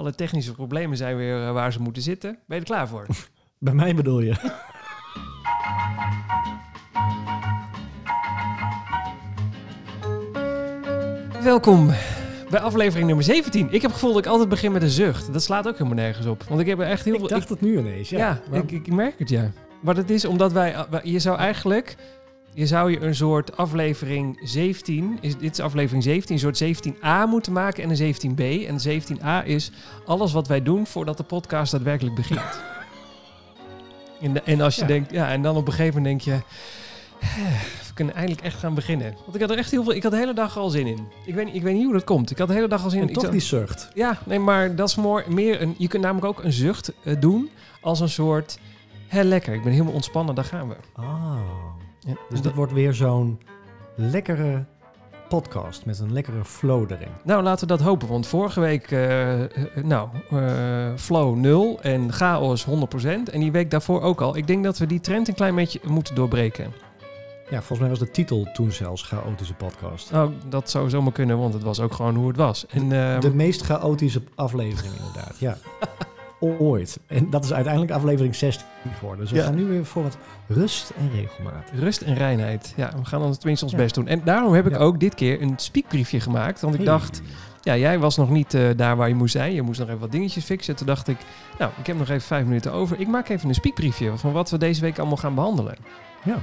Alle technische problemen zijn weer eh, waar ze moeten zitten. Ben je er klaar voor? Bij mij bedoel je? Welkom bij aflevering nummer 17. Ik heb het gevoel dat ik altijd begin met een zucht. Dat slaat ook helemaal nergens op. Want ik heb er echt heel Ik veel... dacht het nu ineens, ja. Ja, Maar- ik, ik merk het, ja. Maar dat is omdat wij... wij- Je zou eigenlijk... Je zou je een soort aflevering 17... Is, dit is aflevering 17, een soort 17a moeten maken en een 17b. En de 17a is alles wat wij doen voordat de podcast daadwerkelijk begint. En, de- en als je Ja. denkt... Ja, en dan op een gegeven moment denk je... "Eh, We kunnen eindelijk echt gaan beginnen. Want ik had er echt heel veel... Ik had de hele dag al zin in. Ik weet, niet- ik weet niet hoe dat komt. Ik had de hele dag al zin in. en Ik toch die zucht. ja, nee, maar dat is more, meer een. Je kunt namelijk ook een zucht eh, doen als een soort. Hé, lekker, ik ben helemaal ontspannen, daar gaan we. Ah. Ja, Dus dat wordt weer zo'n lekkere podcast met een lekkere flow erin. Nou, laten we dat hopen, want vorige week, eh, eh, nou, eh, flow 0 en chaos 100%. En die week daarvoor ook al. Ik denk dat we die trend een klein beetje moeten doorbreken. Ja, volgens mij was de titel toen zelfs chaotische podcast. Nou, dat zou zomaar kunnen, want het was ook gewoon hoe het was. En, ehm, De meest chaotische aflevering inderdaad, ja. Ooit. En dat is uiteindelijk aflevering 16 geworden. Dus we Ja. gaan nu weer voor wat rust en regelmaat. Rust en reinheid. Ja, we gaan dan tenminste ons Ja. best doen. En daarom heb ik Ja. ook dit keer een speakbriefje gemaakt. Want ik Hey. dacht, Ja, jij was nog niet eh, daar waar je moest zijn. Je moest nog even wat dingetjes fixen. Toen dacht ik, nou, ik heb nog even vijf minuten over. Ik maak even een speakbriefje van wat we deze week allemaal gaan behandelen. Ja.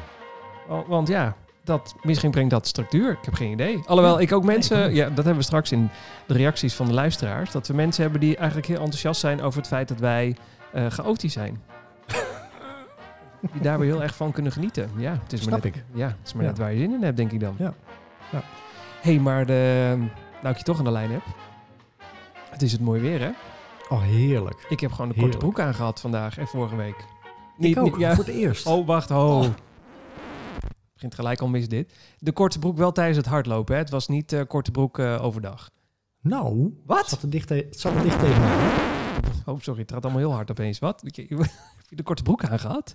Wa- Want ja, dat, misschien brengt dat structuur. Ik heb geen idee. Alhoewel, ik ook mensen... Ja, dat hebben we straks in de reacties van de luisteraars. Dat we mensen hebben die eigenlijk heel enthousiast zijn over het feit dat wij eh chaotisch zijn. die daar weer heel erg van kunnen genieten. Ja, het is maar Snap net, ik. Ja, het is maar Ja. net waar je zin in hebt, denk ik dan. Ja. Ja. hey, maar de, nou ik je toch aan de lijn heb. Het is het mooi weer, hè? Oh, heerlijk. Ik heb gewoon een korte broek aangehad vandaag en vorige week. ik ook, ja. voor het eerst. Oh, wacht, ho. Oh. Begint gelijk al mis dit. De korte broek wel tijdens het hardlopen, hè? Het was niet eh, korte broek eh, overdag. Nou, het Wat? zat er dicht, te- het zat er dicht tegen mij. Oh, sorry, het gaat allemaal heel hard opeens. Wat? Heb je de korte broek aangehad?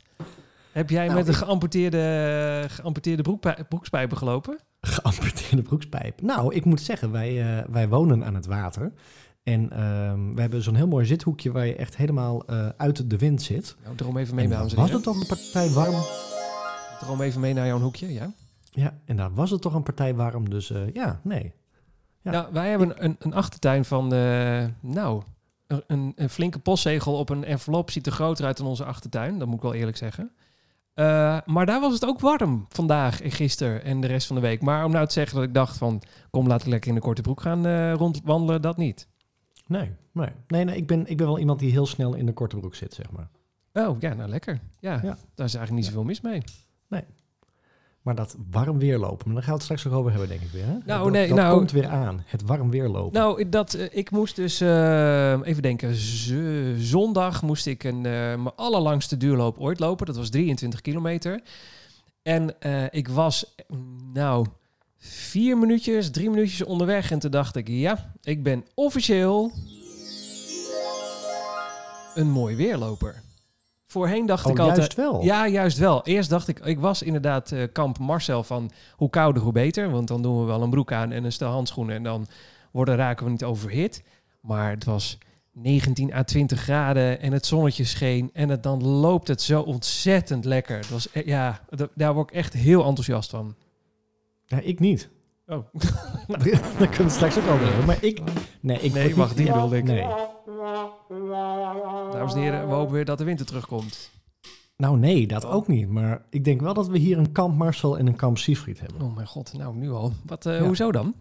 Heb jij Nou, met een geamputeerde, geamputeerde broekpij- broekspijpen gelopen? Geamputeerde broekspijp. Nou, ik moet zeggen, wij, eh, wij wonen aan het water. En ehm, we hebben zo'n heel mooi zithoekje waar je echt helemaal uit de wind zit. Nou, droom even mee, dames was het toch een partij warm. Droom even mee naar jouw hoekje, ja? Ja, en daar was het toch een partij warm. Dus eh, ja, nee. Ja. Ja, wij hebben een, een achtertuin van, eh, nou, een- een, flinke postzegel op een envelop ziet er groter uit dan onze achtertuin. Dat moet ik wel eerlijk zeggen. Eh, maar daar was het ook warm vandaag en gisteren en de rest van de week. Maar om nou te zeggen dat ik dacht van, kom laat ik lekker in de korte broek gaan rondwandelen, dat niet. Nee, nee. nee, nee ik, ben, ik ben wel iemand die heel snel in de korte broek zit, zeg maar. Oh, ja, nou lekker. Ja, Ja. daar is eigenlijk niet Ja. zoveel mis mee. Maar dat warm weer lopen, maar daar gaan we het straks nog over hebben, denk ik weer. Hè? Nou, dat, nee, dat nou- komt weer aan, het warm weer lopen. Nou, dat, eh, ik moest dus, eh, even denken, zondag moest ik een, eh, mijn allerlangste duurloop ooit lopen. Dat was 23 kilometer. En ik was, nou, vier minuutjes, drie minuutjes onderweg. En toen dacht ik, ja, ik ben officieel een mooi weerloper. Voorheen dacht oh, ik altijd... juist wel. Ja, juist wel. Eerst dacht ik, ik was inderdaad eh, kamp Marcel van hoe kouder hoe beter. Want dan doen we wel een broek aan en een stel handschoenen en dan worden, raken we niet overhit. Maar het was 19 à 20 graden en het zonnetje scheen en het, dan loopt het zo ontzettend lekker. Het was, e- ja, da- daar word ik echt heel enthousiast van. Ja, ik niet. Oh, Daar kunnen we straks ook over hebben. Maar ik... Nee, ik nee, wacht, die niet- bedoelde ik. Nee. Dames en heren, we hopen weer dat de winter terugkomt. Nou nee, dat ook niet. Maar ik denk wel dat we hier een kamp Marcel en een kamp Siegfried hebben. Oh mijn god, nou nu al. Wat, eh, Ja. Hoezo dan?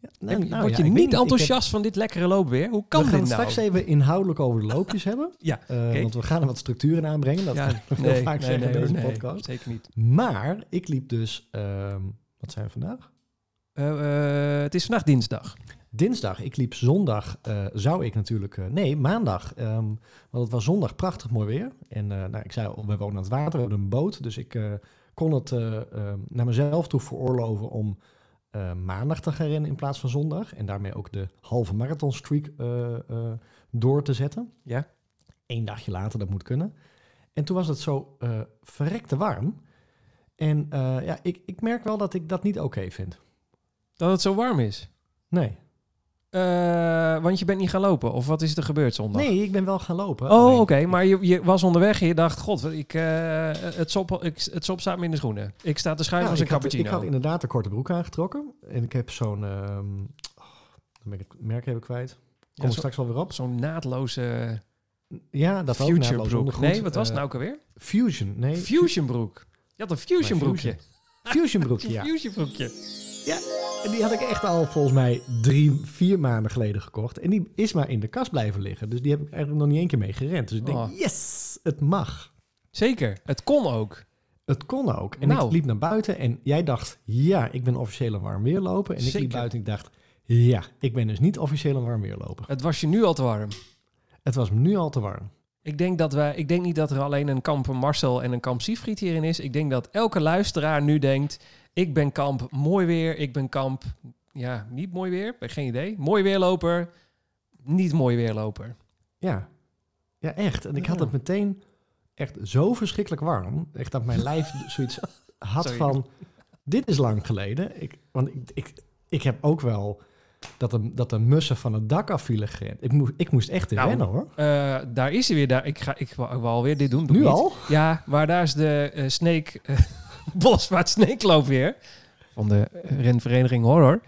Ja, Heb je- nou word je niet heb- enthousiast van dit lekkere loopweer? Hoe kan we gaan dit nou? straks even inhoudelijk over de loopjes hebben. Ja, Eh. Want we gaan er wat structuur in aanbrengen. Dat ja, kan ik heel vaak zeggen in deze nee, podcast. zeker niet. Maar ik liep dus... ehm, wat zijn we vandaag? Eh, eh, het is vandaag dinsdag. Dinsdag. Ik liep zondag. eh, zou ik natuurlijk... nee, maandag. ehm, want het was zondag prachtig mooi weer. En nou, ik zei we wonen aan het water. We hebben een boot. Dus ik kon het eh, ehm, naar mezelf toe veroorloven om maandag te gaan rennen in plaats van zondag. En daarmee ook de halve marathon streak door te zetten. Ja? Eén dagje later, dat moet kunnen. En toen was het zo verrekte warm. En ja, ik, ik merk wel dat ik dat niet oké vind. Dat het zo warm is. Nee. Eh, want je bent niet gaan lopen. Of wat is er gebeurd zondag? Nee, ik ben wel gaan lopen. Oh, oké. Maar je, je was onderweg en je dacht... God, ik, eh, het, sop, ik, het sop staat me in de schoenen. Ik sta te schuiven Ja, als een ik, had, cappuccino. ik had inderdaad een korte broek aangetrokken. En ik heb zo'n... ehm, oh, het merk even kwijt. Kom Ja, zo- straks wel weer op. Zo'n naadloze Ja, dat future broek. ondergoed. Nee, wat was het Eh, nou ook alweer? Fusion, nee. Fusion broek. Je had een fusion broekje. Fusion broekje, ja. Fusion broekje. En die had ik echt al volgens mij drie, vier maanden geleden gekocht. En die is maar in de kast blijven liggen. Dus die heb ik eigenlijk nog niet één keer mee gerend. Dus ik denk, Oh. yes, het mag. Zeker. Het kon ook. Het kon ook. En Nou. ik liep naar buiten en jij dacht, ja, ik ben officieel een warm weerloper. En ik liep buiten en ik dacht, ja, ik ben dus niet officieel een warm weerloper. Het was je nu al te warm. Het was me nu al te warm. Ik denk, dat wij, ik denk niet dat er alleen een kamp Marcel en een kamp Siegfried hierin is. Ik denk dat elke luisteraar nu denkt... ik ben kamp mooi weer, ik ben kamp... ja, niet mooi weer, geen idee. Mooi weerloper, niet mooi weerloper. Ja, ja echt. En ik had het meteen echt zo verschrikkelijk warm. Echt dat mijn lijf zoiets had Sorry. van, dit is lang geleden. Ik, want ik, ik, ik heb ook wel dat de, dat de mussen van het dak af vielen gerend. Ik moest, ik moest echt in Nou, rennen hoor. Eh, daar is hij weer. Daar, ik, ga, ik ik wou alweer dit doen. doe Nu niet. al? Ja, maar daar is de eh Snake... eh, Boswaard Sneekloop weer. Van de renvereniging Horror.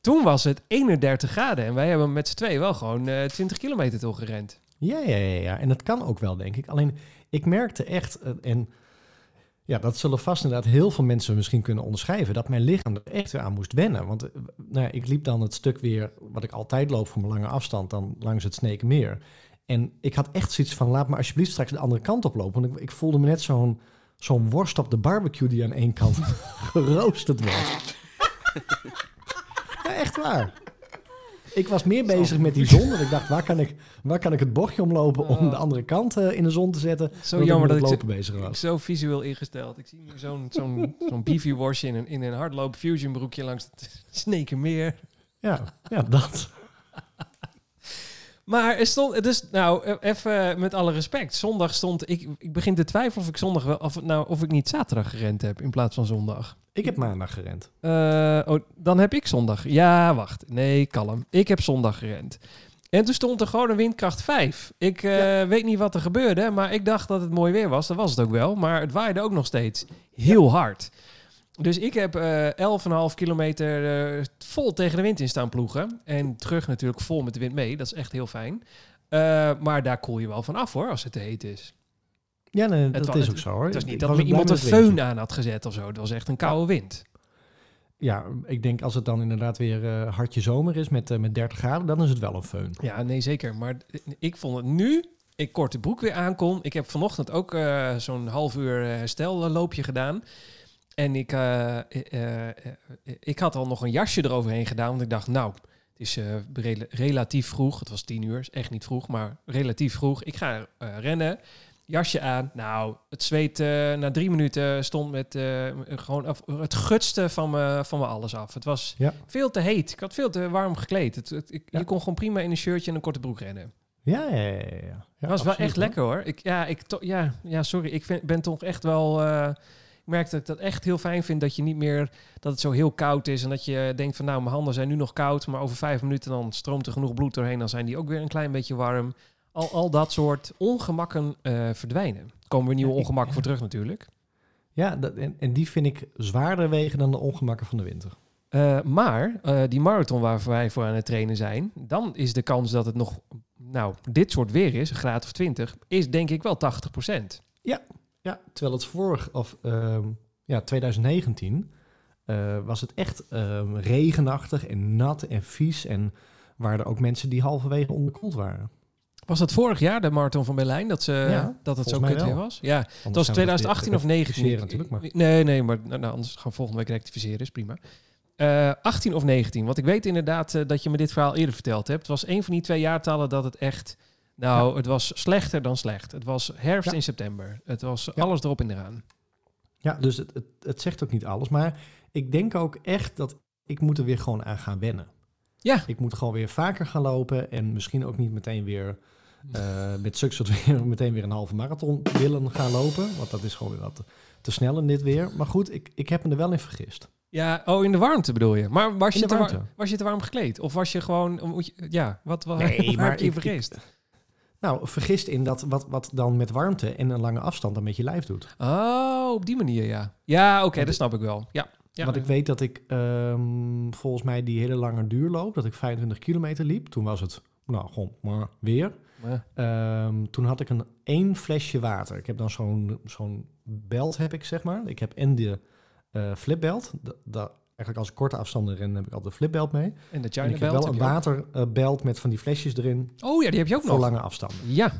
Toen was het 31 graden. En wij hebben met z'n twee wel gewoon eh 20 kilometer toch gerend. Ja, ja, ja, ja. En dat kan ook wel, denk ik. Alleen, ik merkte echt, eh, en ja, dat zullen vast inderdaad heel veel mensen misschien kunnen onderschrijven, dat mijn lichaam er echt weer aan moest wennen. Want eh, nou ik liep dan het stuk weer, wat ik altijd loop voor mijn lange afstand, dan langs het Snekenmeer. En ik had echt zoiets van, laat me alsjeblieft straks de andere kant op lopen. Want ik, ik voelde me net zo'n zo'n worst op de barbecue die aan één kant geroosterd ja, echt waar. Ik was meer bezig met die zon. Dat ik dacht, waar kan ik, waar kan ik het bochtje omlopen om Oh. de andere kant eh, in de zon te zetten? Zo jammer ik dat ik lopen bezig Ik was. zo visueel ingesteld. Ik zie nu zo'n zo'n zo'n beefy worstje in een, in een hardloop fusion broekje langs het Snekenmeer. Ja, ja, dat. Maar er stond, dus nou, eh, even met alle respect. Zondag stond, ik, ik begin te twijfelen of ik zondag wel, of, nou, of ik niet zaterdag gerend heb in plaats van zondag. Ik heb maandag gerend. Eh, oh, dan heb ik zondag. Ja, wacht. Nee, kalm. Ik heb zondag gerend. En toen stond er gewoon een windkracht 5. Ik eh, weet niet wat er gebeurde, maar ik dacht dat het mooi weer was. Dat was het ook wel. Maar het waaide ook nog steeds heel hard. Dus ik heb eh 11,5 kilometer eh, vol tegen de wind in staan ploegen. En terug natuurlijk vol met de wind mee. Dat is echt heel fijn. Eh, maar daar koel je wel van af hoor, als het te heet is. Ja, nee, Het dat is het- ook zo hoor. Het was niet was dat blij iemand een föhn aan had gezet of zo. Het was echt een koude wind. Ja, ik denk als het dan inderdaad weer eh, hartje zomer is met, met 30 graden, dan is het wel een föhn. Ja, nee, zeker. Maar ik vond het nu, ik korte broek weer aankon. Ik heb vanochtend ook zo'n half uur herstelloopje gedaan. En ik, eh, eh, eh, ik had al nog een jasje eroverheen gedaan. Want ik dacht, nou, het is rela- relatief vroeg. Het was tien uur, is echt niet vroeg, maar relatief vroeg. Ik ga rennen, jasje aan. Nou, het zweet na drie minuten stond met gewoon af, het gutste van me, van me alles af. Het was Ja. veel te heet. Ik had veel te warm gekleed. Het, het- ik, Ja. Je kon gewoon prima in een shirtje en een korte broek rennen. Ja, ja, ja. ja, was wel echt hoor. lekker hoor. Ik, ja, ik ja, ja, sorry. Ik vind, ben toch echt wel. Merk dat ik dat echt heel fijn vind. Dat je niet meer. dat het zo heel koud is. En dat je denkt van. Nou, mijn handen zijn nu nog koud. Maar over vijf minuten dan stroomt er genoeg bloed doorheen. Dan zijn die ook weer een klein beetje warm. Al, al dat soort ongemakken eh, verdwijnen. Er komen weer nieuwe ongemakken voor terug natuurlijk. Ja, dat, en, en die vind ik zwaarder wegen dan de ongemakken van de winter. Eh, maar eh, die marathon waar wij voor aan het trainen zijn, dan is de kans dat het nog, nou, dit soort weer is, een graad of 20, is denk ik wel 80%. Ja, terwijl het vorig, of ehm, ja, 2019, eh, was het echt ehm, regenachtig en nat en vies. En waren er ook mensen die halverwege onderkoeld waren. Was dat vorig jaar, de marathon van Berlijn, dat, ze, Ja, dat het zo kut weer was? Ja, het Anders was gaan we 2018 of dit 19. rectificeren natuurlijk, maar Nee, nee, maar nou, nou, anders gaan we volgende week rectificeren, is prima. Eh 18 of 19, want ik weet inderdaad eh, dat je me dit verhaal eerder verteld hebt. Het was een van die twee jaartallen dat het echt, nou, het was slechter dan slecht. Het was herfst Ja. in september. Het was Ja. alles erop en eraan. Ja, dus het, het, het zegt ook niet alles. Maar ik denk ook echt dat ik moet er weer gewoon aan gaan wennen. Ja. Ik moet gewoon weer vaker gaan lopen en misschien ook niet meteen weer eh, met succes weer meteen weer een halve marathon willen gaan lopen. Want dat is gewoon weer wat te, te snel in dit weer. Maar goed, ik, ik heb me er wel in vergist. Ja, oh, in de warmte bedoel je. Maar was, In je te, war- warmte. was je te warm gekleed? Of was je gewoon... Je, ja, wat, wat Nee, waar maar heb je je ik- ik- vergist? Nou, vergist in dat wat, wat dan met warmte en een lange afstand dan met je lijf doet. Oh, op die manier, ja. Ja, oké, dat snap ik wel. Ja. ja. Want ik weet dat ik ehm, volgens mij die hele lange duurloop, dat ik 25 kilometer liep. Toen was het, nou, gewoon maar weer. Ehm, toen had ik een één flesje water. Ik heb dan zo'n zo'n belt, heb ik zeg maar. Ik heb en de eh flipbelt. Da- da- eigenlijk als ik korte afstanden ren, heb ik altijd de flipbelt mee. En de En China ik heb wel een heb waterbelt met van die flesjes erin Oh ja, die heb je ook voor nog. lange afstanden. Ja.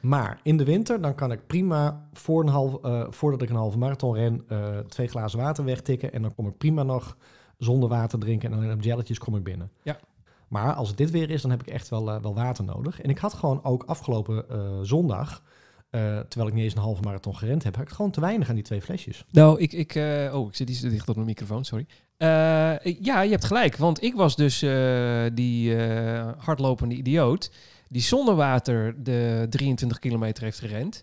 Maar in de winter, dan kan ik prima voor een half, eh, voordat ik een halve marathon ren, eh, twee glazen water wegtikken. En dan kom ik prima nog zonder water drinken. En dan op jelletjes kom ik binnen. Ja. Maar als het dit weer is, dan heb ik echt wel, eh, wel water nodig. En ik had gewoon ook afgelopen zondag, eh, terwijl ik niet eens een halve marathon gerend heb, had ik gewoon te weinig aan die twee flesjes. Nou, ik, ik, eh, oh, ik zit iets te dicht op mijn microfoon, sorry. Eh, ja, je hebt gelijk, want ik was dus die hardlopende idioot die zonder water de 23 kilometer heeft gerend.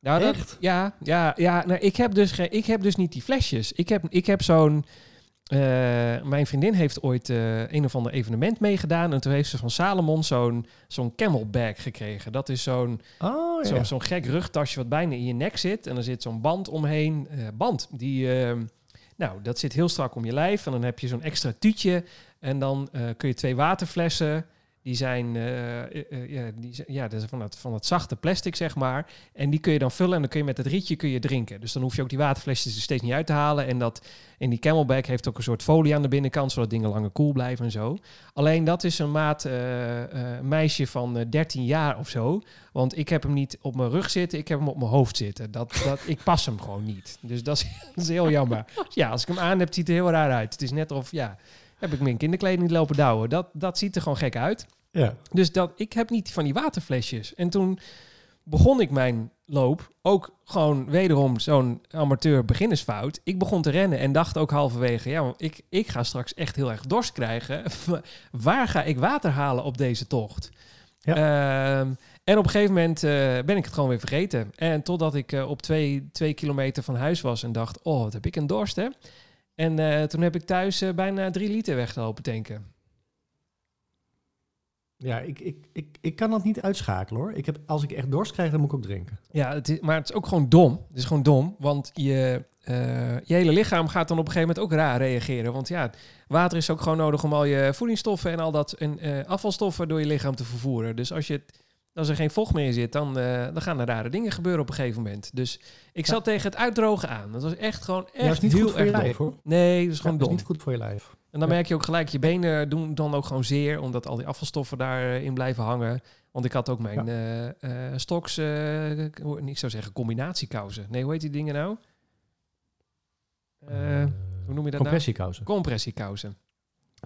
Nou, dat- Echt? ja, ja, ja. Nou, ik, heb dus geen, ik heb dus niet die flesjes. Ik heb, ik heb zo'n... eh, mijn vriendin heeft ooit eh, een of ander evenement meegedaan. En toen heeft ze van Salomon zo'n zo'n camelbag gekregen. Dat is zo'n Oh ja. Zo'n gek rugtasje wat bijna in je nek zit. En er zit zo'n band omheen. Eh, band, die... eh, nou, dat zit heel strak om je lijf. En dan heb je zo'n extra tuutje. En dan kun je twee waterflessen... Die zijn, eh, ja, die zijn, ja, dat is van het, van het zachte plastic, zeg maar. En die kun je dan vullen en dan kun je met het rietje kun je drinken. Dus dan hoef je ook die waterflesjes er steeds niet uit te halen. En dat in die camelback heeft ook een soort folie aan de binnenkant, zodat dingen langer koel blijven en zo. Alleen dat is een maat meisje van eh, 13 jaar of zo. Want ik heb hem niet op mijn rug zitten, ik heb hem op mijn hoofd zitten. Dat, dat, ik pas hem gewoon niet. Dus dat is, dat is heel jammer. Ja, als ik hem aan heb, ziet het er heel raar uit. Het is net of, ja, heb ik mijn kinderkleding lopen douwen. Dat, dat ziet er gewoon gek uit. ja. Dus dat, ik heb niet van die waterflesjes. En toen begon ik mijn loop. Ook gewoon wederom zo'n amateur beginnersfout. Ik begon te rennen en dacht ook halverwege... ja, ik, ik ga straks echt heel erg dorst krijgen. Waar ga ik water halen op deze tocht? Ehm, en op een gegeven moment eh, ben ik het gewoon weer vergeten. En totdat ik eh, op twee, twee kilometer van huis was en dacht... oh, wat heb ik een dorst, hè? En eh, toen heb ik thuis eh, bijna drie liter weggelopen tanken. Ja, ik, ik, ik, ik kan dat niet uitschakelen hoor. Ik heb, als ik echt dorst krijg, dan moet ik ook drinken. Ja, het is, maar het is ook gewoon dom. Het is gewoon dom, want je, eh, je hele lichaam gaat dan op een gegeven moment ook raar reageren. Want ja, water is ook gewoon nodig om al je voedingsstoffen en al dat en, afvalstoffen door je lichaam te vervoeren. Dus als, je het, als er geen vocht meer in zit, dan, eh, dan gaan er rare dingen gebeuren op een gegeven moment. Dus ik Ja. zat tegen het uitdrogen aan. Dat was echt gewoon echt Ja, dat is niet heel goed voor je erg lijf hoor. Nee, dat is Ja, gewoon dat is niet goed voor je lijf. En dan merk je ook gelijk, je benen doen dan ook gewoon zeer, omdat al die afvalstoffen daarin blijven hangen. Want ik had ook mijn eh eh stoks, eh, ik zou zeggen combinatiekousen. Nee, hoe heet die dingen nou? Eh, hoe noem je dat nou? Compressiekousen. Compressiekousen.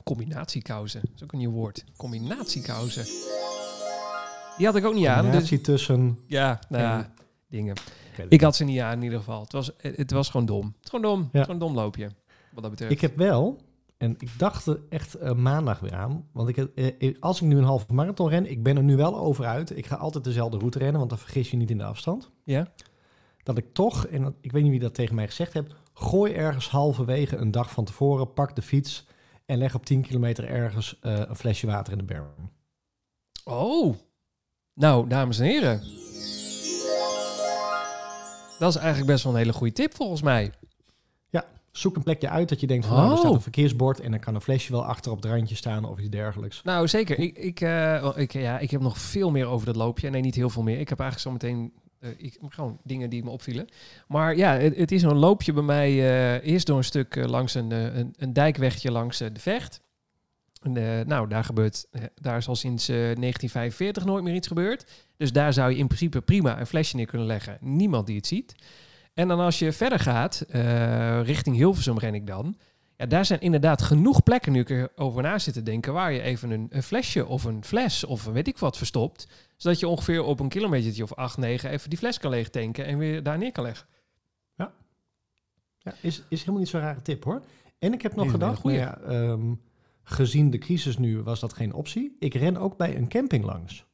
Combinatiekousen, dat is ook een nieuw woord. Combinatiekousen. Die had ik ook niet aan. Dus, tussen... ja, nou ja, En- dingen. Ik had ze niet aan in ieder geval. Het was, het was gewoon dom. Het is gewoon dom. Het is Ja. gewoon dom loopje. Wat dat betreft. Ik heb wel, en ik dacht er echt eh, maandag weer aan, want ik, heb- eh, als ik nu een halve marathon ren, ik ben er nu wel over uit. Ik ga altijd dezelfde route rennen, want dan vergis je niet in de afstand. Ja? Dat ik toch, en dat- ik weet niet wie dat tegen mij gezegd heeft, gooi ergens halverwege een dag van tevoren, pak de fiets en leg op 10 kilometer ergens eh, een flesje water in de berm. Oh. Nou, dames en heren. Dat is eigenlijk best wel een hele goede tip volgens mij. Zoek een plekje uit dat je denkt van nou, er staat Oh. een verkeersbord en dan kan een flesje wel achter op het randje staan of iets dergelijks. Nou, zeker. Ik, ik, eh, ik, ja, ik heb nog veel meer over dat loopje. Nee, niet heel veel meer. Ik heb eigenlijk zo meteen eh, ik, gewoon dingen die me opvielen. Maar ja, het, het is een loopje bij mij. eh, eerst door een stuk langs een, een, een dijkwegje langs de Vecht. En, eh, nou, daar gebeurt, eh, daar is al sinds eh, 1945 nooit meer iets gebeurd. Dus daar zou je in principe prima een flesje neer kunnen leggen. Niemand die het ziet. En dan als je verder gaat, eh, richting Hilversum ren ik dan. Ja, daar zijn inderdaad genoeg plekken, nu ik erover na zit te denken, waar je even een, een flesje of een fles of weet ik wat verstopt. Zodat je ongeveer op een kilometertje of 8, 9 even die fles kan leeg tanken en weer daar neer kan leggen. Ja, is, is helemaal niet zo'n rare tip hoor. En ik heb nog gedacht, nou ja, ehm, gezien de crisis nu was dat geen optie. Ik ren ook bij een camping langs.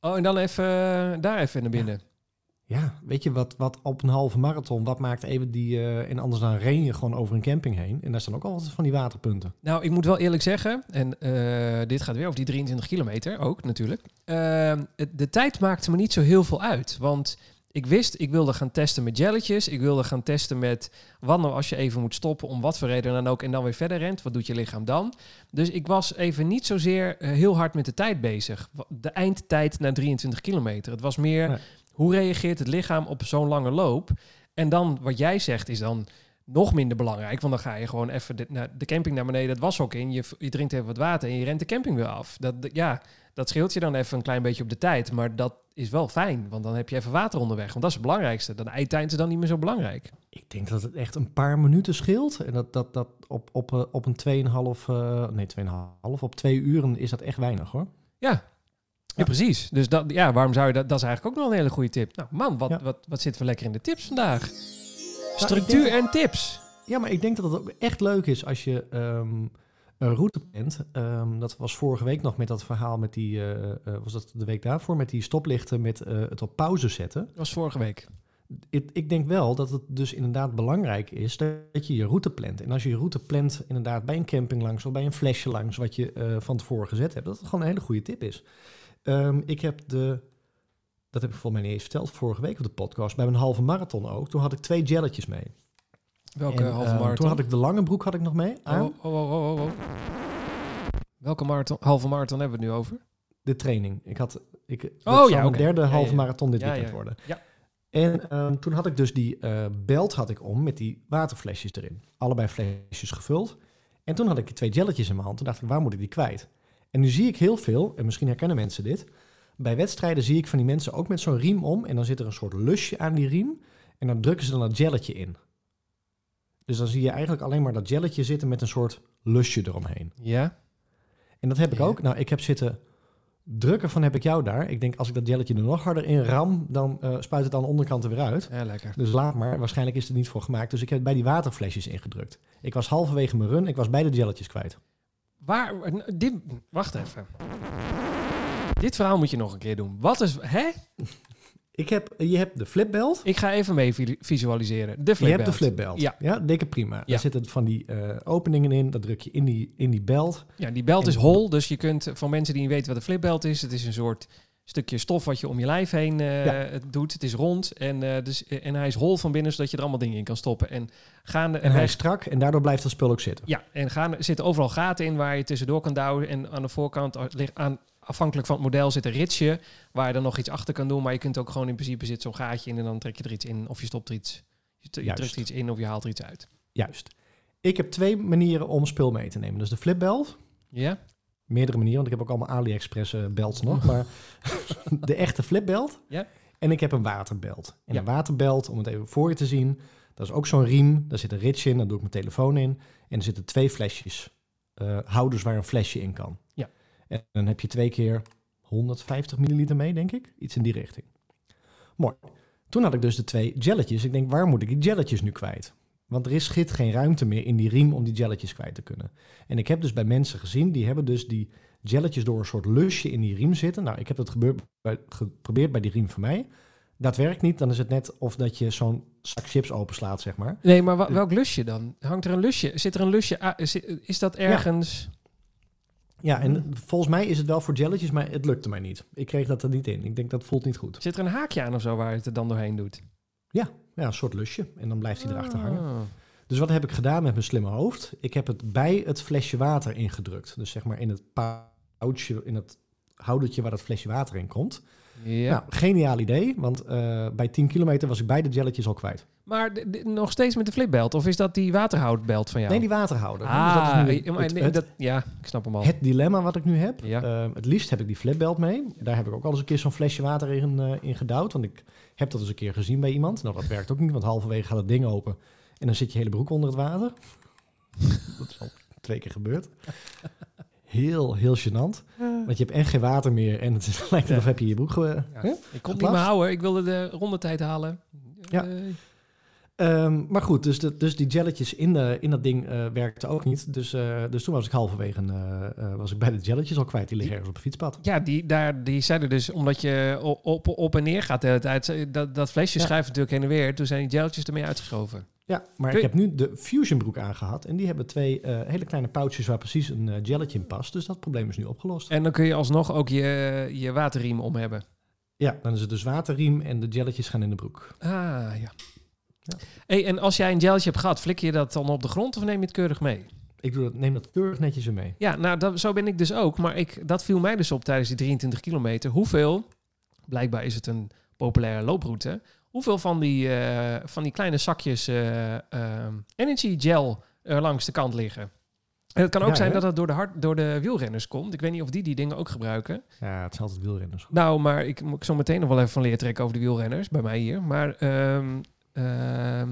Oh, en dan even eh, daar even naar binnen. Ja, weet je wat, wat op een halve marathon, wat maakt even die... eh, en anders dan ren je gewoon over een camping heen. En daar staan ook altijd van die waterpunten. Nou, ik moet wel eerlijk zeggen, en eh, dit gaat weer over die 23 kilometer ook natuurlijk. De tijd maakte me niet zo heel veel uit. Want ik wist, ik wilde gaan testen met jelletjes. Ik wilde gaan testen met wat nou als je even moet stoppen, om wat voor reden dan ook, en dan weer verder rent. Wat doet je lichaam dan? Dus ik was even niet zozeer eh, heel hard met de tijd bezig. De eindtijd na 23 kilometer. Het was meer, Nee. hoe reageert het lichaam op zo'n lange loop? En dan, wat jij zegt, is dan nog minder belangrijk. Want dan ga je gewoon even de, naar de camping naar beneden, het washok in. Je, je drinkt even wat water en je rent de camping weer af. Dat, dat- ja, dat scheelt je dan even een klein beetje op de tijd. Maar dat is wel fijn, want dan heb je even water onderweg. Want dat is het belangrijkste. Dan eindtijd is dan niet meer zo belangrijk. Ik denk dat het echt een paar minuten scheelt. En dat, dat, dat op, op, eh, op een 2,5, eh nee 2,5, op twee uren is dat echt weinig hoor. Ja, ja. Ja. precies. Dus dat, ja, waarom zou je dat? Dat is eigenlijk ook nog een hele goede tip. Nou man, wat, Ja. wat, wat zitten we lekker in de tips vandaag? ik Structuur denk- en tips. Ja, maar ik denk dat het ook echt leuk is als je ehm, een route plant. Ehm, dat was vorige week nog met dat verhaal met die, eh, eh, was dat de week daarvoor, met die stoplichten met eh, het op pauze zetten. Dat was vorige week. Ik, ik denk wel dat het dus inderdaad belangrijk is dat je je route plant. En als je je route plant inderdaad bij een camping langs of bij een flesje langs wat je van tevoren gezet hebt, dat het gewoon een hele goede tip is. Ehm, ik heb de, dat heb ik volgens mij niet eens verteld, vorige week op de podcast, bij een halve marathon ook. Toen had ik twee jelletjes mee. Welke En, halve ehm, marathon? Toen had ik de lange broek had ik nog mee aan. Oh, oh, oh, oh, oh, oh. Welke marathon, halve marathon hebben we het nu over? De training. Ik had, ik, dat Oh, zou ja, oké. derde halve ja. marathon dit weekend worden. Ja. En ehm, toen had ik dus die eh, belt had ik om met die waterflesjes erin. Allebei flesjes gevuld. En toen had ik die twee jelletjes in mijn hand. Toen dacht ik, waar moet ik die kwijt? En nu zie ik heel veel, en misschien herkennen mensen dit. Bij wedstrijden zie ik van die mensen ook met zo'n riem om. En dan zit er een soort lusje aan die riem. En dan drukken ze dan dat jelletje in. Dus dan zie je eigenlijk alleen maar dat jelletje zitten met een soort lusje eromheen. Ja? En dat heb ik Ja. ook. Nou, ik heb zitten drukken van heb ik jou daar. Ik denk als ik dat jelletje er nog harder in ram, dan eh, spuit het aan de onderkant er weer uit. Ja, lekker. Dus laat maar. Waarschijnlijk is het er niet voor gemaakt. Dus ik heb het bij die waterflesjes ingedrukt. Ik was halverwege mijn run. Ik was beide jelletjes kwijt. Waar, dit, wacht even. Dit verhaal moet je nog een keer doen. Wat is, hè? Ik heb, je hebt de flipbelt. Ik ga even mee vi- visualiseren. De Je hebt de flipbelt. flipbelt. Ja. dikke prima. Ja. Daar zitten van die eh, openingen in. Dat druk je in die, in die belt. Ja, die belt En- is hol, dus je kunt, voor mensen die niet weten wat een flipbelt is, het is een soort stukje stof wat je om je lijf heen eh, Ja. doet. Het is rond en, eh, dus, en hij is hol van binnen, zodat je er allemaal dingen in kan stoppen. En, gaande, En hij is strak en daardoor blijft dat spul ook zitten. Ja, en gaan, er zitten overal gaten in waar je tussendoor kan douwen. En aan de voorkant, eh, ligt aan, afhankelijk van het model, zit een ritsje waar je dan nog iets achter kan doen. Maar je kunt ook gewoon in principe zit zo'n gaatje in en dan trek je er iets in of je stopt er iets. Je, je Juist. drukt er iets in of je haalt er iets uit. Juist. Ik heb twee manieren om spul mee te nemen. Dus de flipbelt. Ja? meerdere manieren, want ik heb ook allemaal AliExpress eh, belts nog, maar de echte flipbelt. Ja. En ik heb een waterbelt. En Ja. een waterbelt, om het even voor je te zien, dat is ook zo'n riem. Daar zit een ritsje in, daar doe ik mijn telefoon in. En er zitten twee flesjes, eh, houders waar een flesje in kan. Ja. En dan heb je twee keer 150 milliliter mee, denk ik. Iets in die richting. Mooi. Toen had ik dus de twee jelletjes. Ik denk, waar moet ik die jelletjes nu kwijt? Want er is schit geen ruimte meer in die riem om die jelletjes kwijt te kunnen. En ik heb dus bij mensen gezien, die hebben dus die jelletjes door een soort lusje in die riem zitten. Nou, ik heb dat gebeurd bij, geprobeerd bij die riem van mij. Dat werkt niet. Dan is het net of dat je zo'n zak chips openslaat, zeg maar. Nee, maar wa- welk lusje dan? Hangt er een lusje? Zit er een lusje? is, is dat ergens? Ja, en volgens mij is het wel voor jelletjes, maar het lukte mij niet. Ik kreeg dat er niet in. Ik denk dat voelt niet goed. Zit er een haakje aan of zo waar het er dan doorheen doet? Ja, een soort lusje. En dan blijft hij erachter hangen. Ah. Dus wat heb ik gedaan met mijn slimme hoofd? Ik heb het bij het flesje water ingedrukt. Dus zeg maar in het pouchje, in het houdertje waar dat flesje water in komt. Ja. Nou, geniaal idee, want eh, bij 10 kilometer was ik beide jelletjes al kwijt. Maar nog steeds met de flipbelt? Of is dat die waterhoutbelt van jou? Nee, die waterhouder. Ah, Dus dat is nu het, ja, ik snap hem al. het dilemma wat ik nu heb. Ja. Eh, het liefst heb ik die flipbelt mee. Daar heb ik ook al eens een keer zo'n flesje water in, eh, in gedouwd. Want ik heb dat eens een keer gezien bij iemand. Nou, dat werkt ook niet, want halverwege gaat het ding open. En dan zit je hele broek onder het water. dat is al twee keer gebeurd. Heel, heel gênant. Want je hebt en geen water meer. En het is- lijkt Ja. alsof heb je je broek... ge- Ja. Ik kon het niet meer houden. Ik wilde de rondetijd halen. Ja. Eh, Ehm, maar goed, dus, de, dus die jelletjes in, de, in dat ding eh werkten ook niet. Dus, eh, dus toen was ik halverwege eh, eh, was ik bij de jelletjes al kwijt. Die liggen ergens op het fietspad. Ja, die, daar, die zeiden dus, omdat je op, op en neer gaat de hele tijd, dat, dat flesje Ja. schuift natuurlijk heen en weer. Toen zijn die gelletjes ermee uitgeschoven. Ja, maar ik heb nu de Fusion broek aangehad. En die hebben twee eh, hele kleine pouches waar precies een eh, jelletje in past. Dus dat probleem is nu opgelost. En dan kun je alsnog ook je, je waterriem om hebben. Ja, dan is het dus waterriem en de jelletjes gaan in de broek. Ah, ja. Ja. Hey, en als jij een gelletje hebt gehad, flik je dat dan op de grond of neem je het keurig mee? Ik doe dat, neem dat keurig netjes weer mee. Ja, nou, dat, zo ben ik dus ook. Maar ik, dat viel mij dus op tijdens die 23 kilometer. Hoeveel, blijkbaar is het een populaire looproute, hoeveel van die, eh, van die kleine zakjes eh, ehm, energy gel er langs de kant liggen. En het kan ook Ja, zijn hè? dat het door de, hart, door de wielrenners komt. Ik weet niet of die die dingen ook gebruiken. Ja, het zijn altijd wielrenners. Nou, maar ik moet zo meteen nog wel even van leer trekken over de wielrenners bij mij hier. Maar ehm, ehm,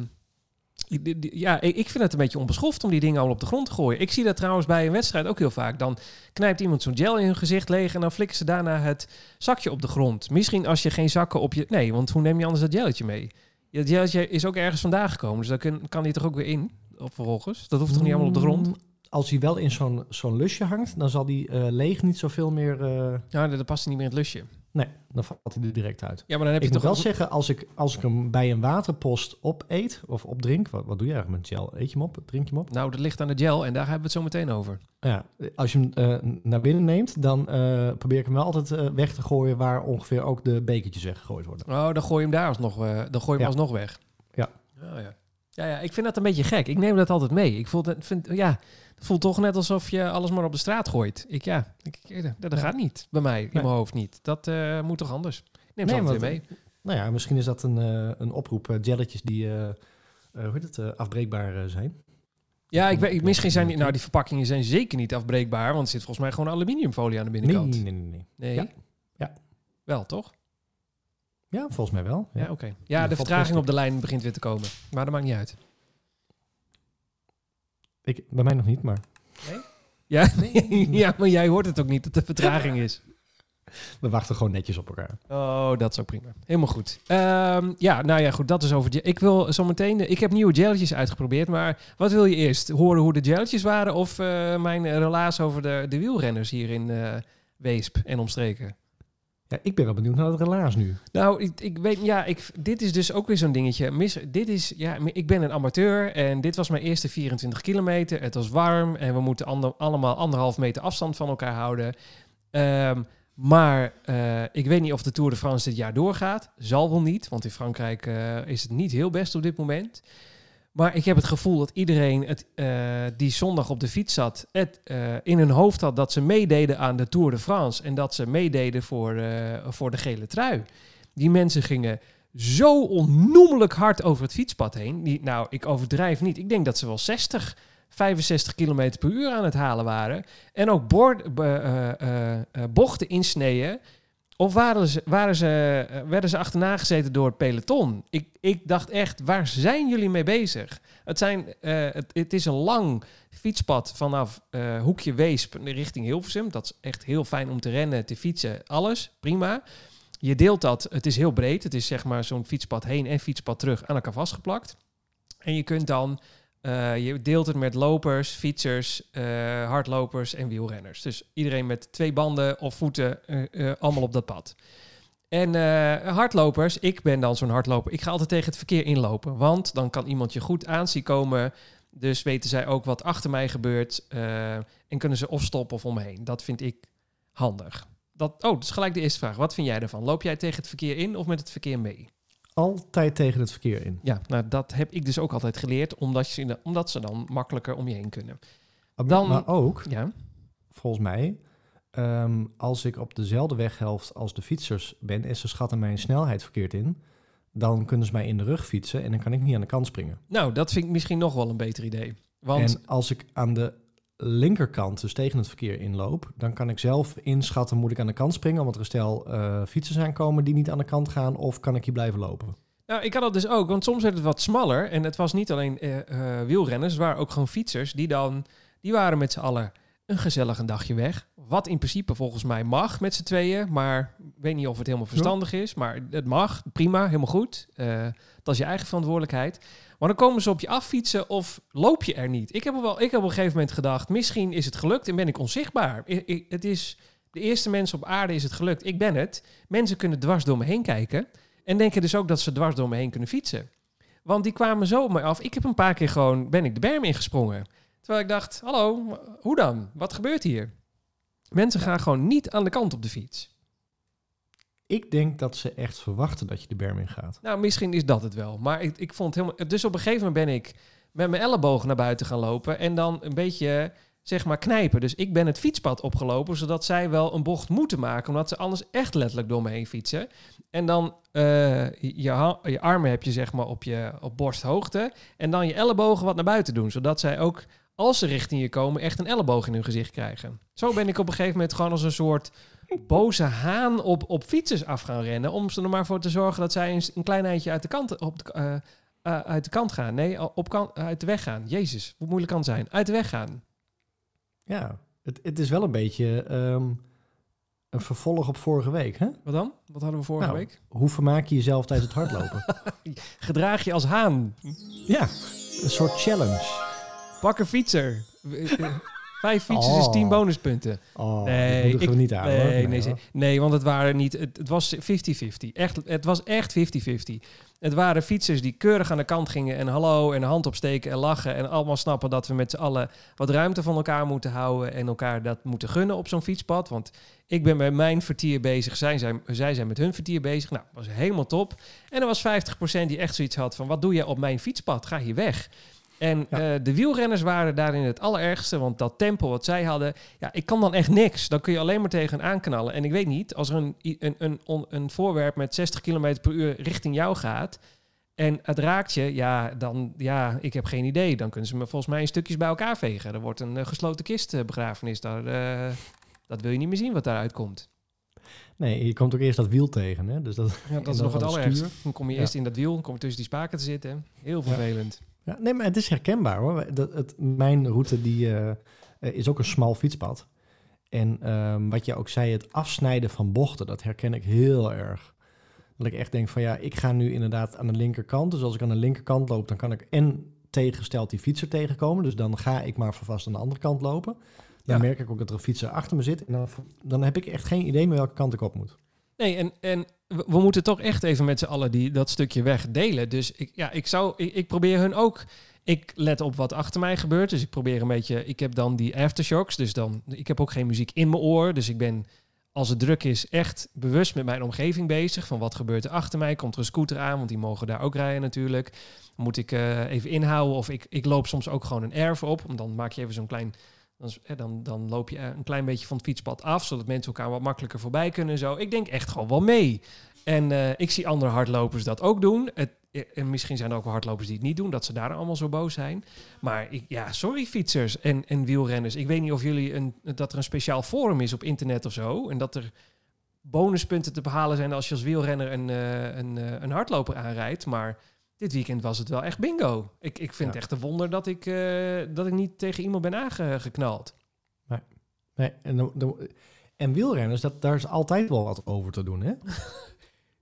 ja, ik vind het een beetje onbeschoft om die dingen al op de grond te gooien. Ik zie dat trouwens bij een wedstrijd ook heel vaak. Dan knijpt iemand zo'n gel in hun gezicht leeg en dan flikken ze daarna het zakje op de grond. Misschien als je geen zakken op je... Nee, want hoe neem je anders dat gelletje mee? Dat gelletje is ook ergens vandaan gekomen, dus kun- kan die toch ook weer in, op vervolgens? Dat hoeft toch niet allemaal op de grond? Mm, Als hij wel in zo'n zo'n lusje hangt, dan zal die eh, leeg niet zoveel meer... eh, Ja, dat past niet meer in het lusje. Nee, dan valt hij er direct uit. Ja, maar dan heb Ik je moet toch wel ook... zeggen, als ik, als ik hem bij een waterpost opeet of opdrink... Wat, wat doe je eigenlijk met gel? Eet je hem op? Drink je hem op? Nou, dat ligt aan de gel en daar hebben we het zo meteen over. Ja, als je hem eh, naar binnen neemt, dan eh, probeer ik hem wel altijd eh, weg te gooien... waar ongeveer ook de bekertjes weggegooid worden. Oh, dan gooi je hem daar alsnog, dan gooi je hem Ja. alsnog weg. Ja. Oh, ja. Ja, ja, ik vind dat een beetje gek. Ik neem dat altijd mee. Ik voel, het- vind, ja, het voelt toch net alsof je alles maar op de straat gooit. Ik, ja, ik, ik- dat, dat gaat niet. Bij mij, in Nee. mijn hoofd niet. Dat eh, moet toch anders? Ik Neem ze Nee, weer mee. Nou ja, misschien is dat een, eh, een oproep. eh, jelletjes die eh, eh, hoe heet het, eh, afbreekbaar eh, zijn. Ja, ik weet, misschien zijn die, nou, die verpakkingen zijn zeker niet afbreekbaar, want er zit volgens mij gewoon aluminiumfolie aan de Nee, binnenkant. nee, nee, nee. Nee? Ja. Ja. Wel, toch? Ja, volgens mij wel. Ja, Ja. oké. Ja, de vertraging op de lijn begint weer te komen. Maar dat maakt niet uit. Ik, bij mij nog niet, maar Ja, ja, maar jij hoort het ook niet dat er vertraging is. we wachten gewoon netjes op elkaar. Oh, dat is ook prima. Helemaal goed. Ehm, ja, nou ja, goed. Dat is over. Ik wil zo meteen. Ik heb nieuwe gelletjes uitgeprobeerd. Maar wat wil je eerst? Horen hoe de gelletjes waren of eh, mijn relaas over de, de wielrenners hier in eh, Weesp en omstreken? Ja, ik ben wel benieuwd naar het relaas nu. Nou, ik, ik weet, ja, ik, dit is dus ook weer zo'n dingetje. Dit is, ja, ik ben een amateur en dit was mijn eerste 24 kilometer. Het was warm en we moeten allemaal anderhalf meter afstand van elkaar houden. Ehm, maar eh, ik weet niet of de Tour de France dit jaar doorgaat. Zal wel niet, want in Frankrijk eh, is het niet heel best op dit moment. Maar ik heb het gevoel dat iedereen het, eh, die zondag op de fiets zat, eh, in hun hoofd had dat ze meededen aan de Tour de France. En dat ze meededen voor, eh, voor de gele trui. Die mensen gingen zo onnoemelijk hard over het fietspad heen. Nou, ik overdrijf niet. Ik denk dat ze wel 60, 65 kilometer per uur aan het halen waren. En ook bochten insneden. Of waren ze, waren ze, werden ze achterna gezeten door het peloton? Ik, ik dacht echt, waar zijn jullie mee bezig? Het, zijn, eh, het is een lang fietspad vanaf eh, Hoekje Weesp richting Hilversum. Dat is echt heel fijn om te rennen, te fietsen, alles. Prima. Je deelt dat, het is heel breed. Het is zeg maar zo'n fietspad heen en fietspad terug aan elkaar vastgeplakt. En je kunt dan, eh, je deelt het met lopers, fietsers, eh, hardlopers en wielrenners. Dus iedereen met twee banden of voeten, eh, allemaal op dat pad. En hardlopers, ik ben dan zo'n hardloper. Ik ga altijd tegen het verkeer inlopen, want dan kan iemand je goed aanzien komen. Dus weten zij ook wat achter mij gebeurt en kunnen ze of stoppen of omheen. Dat vind ik handig. Dat, oh, dus gelijk de eerste vraag. Wat vind jij ervan? Loop jij tegen het verkeer in of met het verkeer mee? Altijd tegen het verkeer in. Ja, nou dat heb ik dus ook altijd geleerd, omdat, ze, omdat ze dan makkelijker om je heen kunnen. Maar- Dan- Maar ook, Ja, volgens mij, ehm, als ik op dezelfde weghelft als de fietsers ben... en ze schatten mijn snelheid verkeerd in... dan kunnen ze mij in de rug fietsen en dan kan ik niet aan de kant springen. nou dat vind ik misschien nog wel een beter idee. Want En als ik aan de linkerkant, dus tegen het verkeer inloop... dan kan ik zelf inschatten, moet ik aan de kant springen... omdat er stel eh, fietsers aankomen die niet aan de kant gaan... of kan ik hier blijven lopen? Nou, ik had dat dus ook, want soms werd het wat smaller. En het was niet alleen eh, eh, wielrenners, het waren ook gewoon fietsers die dan, die waren met z'n allen een gezellig een dagje weg. Wat in principe volgens mij mag met z'n tweeën. Maar ik weet niet of het helemaal verstandig is. Maar het mag, prima, helemaal goed. Dat is je eigen verantwoordelijkheid. Maar dan komen ze op je affietsen of loop je er niet. Ik heb, wel, ik heb op een gegeven moment gedacht, misschien is het gelukt en ben ik onzichtbaar. Het is de eerste mensen op aarde is het gelukt. Ik ben het. Mensen kunnen dwars door me heen kijken. En denken dus ook dat ze dwars door me heen kunnen fietsen. Want die kwamen zo op mij af. Ik heb een paar keer gewoon, ben ik de berm ingesprongen. Terwijl ik dacht, hallo, hoe dan? Wat gebeurt hier? Mensen gaan gewoon niet aan de kant op de fiets. Ik denk dat ze echt verwachten dat je de berm in gaat. Nou, misschien is dat het wel. Maar ik, ik vond het helemaal... Dus op een gegeven moment ben ik met mijn elleboog naar buiten gaan lopen. En dan een beetje, zeg maar, knijpen. Dus ik ben het fietspad opgelopen, zodat zij wel een bocht moeten maken. Omdat ze anders echt letterlijk door me heen fietsen. En dan eh, je, je armen heb je, zeg maar, op, je, op borsthoogte. En dan je ellebogen wat naar buiten doen. Zodat zij ook, als ze richting je komen, echt een elleboog in hun gezicht krijgen. Zo ben ik op een gegeven moment gewoon als een soort boze haan op, op fietsers af gaan rennen. Om ze er maar voor te zorgen dat zij een, een klein eindje uit de kant, op de, eh, eh, uit de kant gaan. Nee, op kan, uit de weg gaan. Jezus, hoe moeilijk kan het zijn? Uit de weg gaan. Ja, het, het is wel een beetje ehm, een vervolg op vorige week. Hè? Wat dan? Wat hadden we vorige Nou. week? Hoe vermaak je jezelf tijdens het hardlopen? Gedraag je als haan. ja, een soort challenge. Pak een fietser. Vijf fietsers is Oh. tien bonuspunten. Oh, Nee, nee, dat ik- we niet aan. hoor. Nee, nee, ze- nee, want het waren niet. Het, het was 50-50. Echt, het was echt 50-50. Het waren fietsers die keurig aan de kant gingen en hallo en hand opsteken en lachen en allemaal snappen dat we met z'n allen wat ruimte van elkaar moeten houden en elkaar dat moeten gunnen op zo'n fietspad. Want ik ben met mijn vertier bezig, zij zijn, zij zijn met hun vertier bezig. Nou, dat was helemaal top. En er was 50% die echt zoiets had van wat doe jij op mijn fietspad? Ga hier weg. En Ja. eh, de wielrenners waren daarin het allerergste, want dat tempo wat zij hadden, ja, ik kan dan echt niks. Dan kun je alleen maar tegen aanknallen. En ik weet niet, als er een, een, een, een voorwerp met 60 km per uur richting jou gaat en het raakt je, ja, dan, ja, ik heb geen idee. Dan kunnen ze me volgens mij in stukjes bij elkaar vegen. Er wordt een eh, gesloten kist eh. Daar, dat wil je niet meer zien wat daaruit komt. Nee, je komt ook eerst dat wiel tegen. Hè? Dus dat, Ja, dat is nog het allerergste. Dan kom je Ja. eerst in dat wiel, dan kom je tussen die spaken te zitten. Heel vervelend. Ja, nee, maar het is herkenbaar hoor. Dat, het, mijn route die, eh, eh, is ook een smal fietspad. En ehm, wat je ook zei, het afsnijden van bochten, dat herken ik heel erg. Dat ik echt denk van ja, ik ga nu inderdaad aan de linkerkant. Dus als ik aan de linkerkant loop, dan kan ik en tegengesteld die fietser tegenkomen. Dus dan ga ik maar vast aan de andere kant lopen. Dan Ja. merk ik ook dat er een fietser achter me zit. En dan, dan heb ik echt geen idee meer welke kant ik op moet. Nee, en, en we, moeten toch echt even met z'n allen die, dat stukje weg delen. Dus ik, ja, ik, zou, ik, probeer hun ook... Ik let op wat achter mij gebeurt. Dus ik probeer een beetje... Ik heb dan die aftershocks. Dus dan... Ik heb ook geen muziek in mijn oor. Dus ik ben, als het druk is, echt bewust met mijn omgeving bezig. Van wat gebeurt er achter mij? Komt er een scooter aan? Want die mogen daar ook rijden natuurlijk. Moet ik eh, even inhouden? Of ik, ik loop soms ook gewoon een erf op. Dan maak je even zo'n klein... Dan, dan, dan loop je een klein beetje van het fietspad af, zodat mensen elkaar wat makkelijker voorbij kunnen en zo. Ik denk echt gewoon wel mee. En eh, ik zie andere hardlopers dat ook doen. Het, eh, en misschien zijn er ook wel hardlopers die het niet doen, dat ze daar allemaal zo boos zijn. Maar ik, ja, sorry fietsers en, en wielrenners. Ik weet niet of jullie een, dat er een speciaal forum is op internet of zo. En dat er bonuspunten te behalen zijn als je als wielrenner een, eh, een, een hardloper aanrijdt. Maar dit weekend was het wel echt bingo. Ik, ik vind Ja. het echt een wonder dat ik, eh, dat ik niet tegen iemand ben aangeknald. Nee, en, dan- dan- en wielrenners, dat, daar is altijd wel wat over te doen. Hè?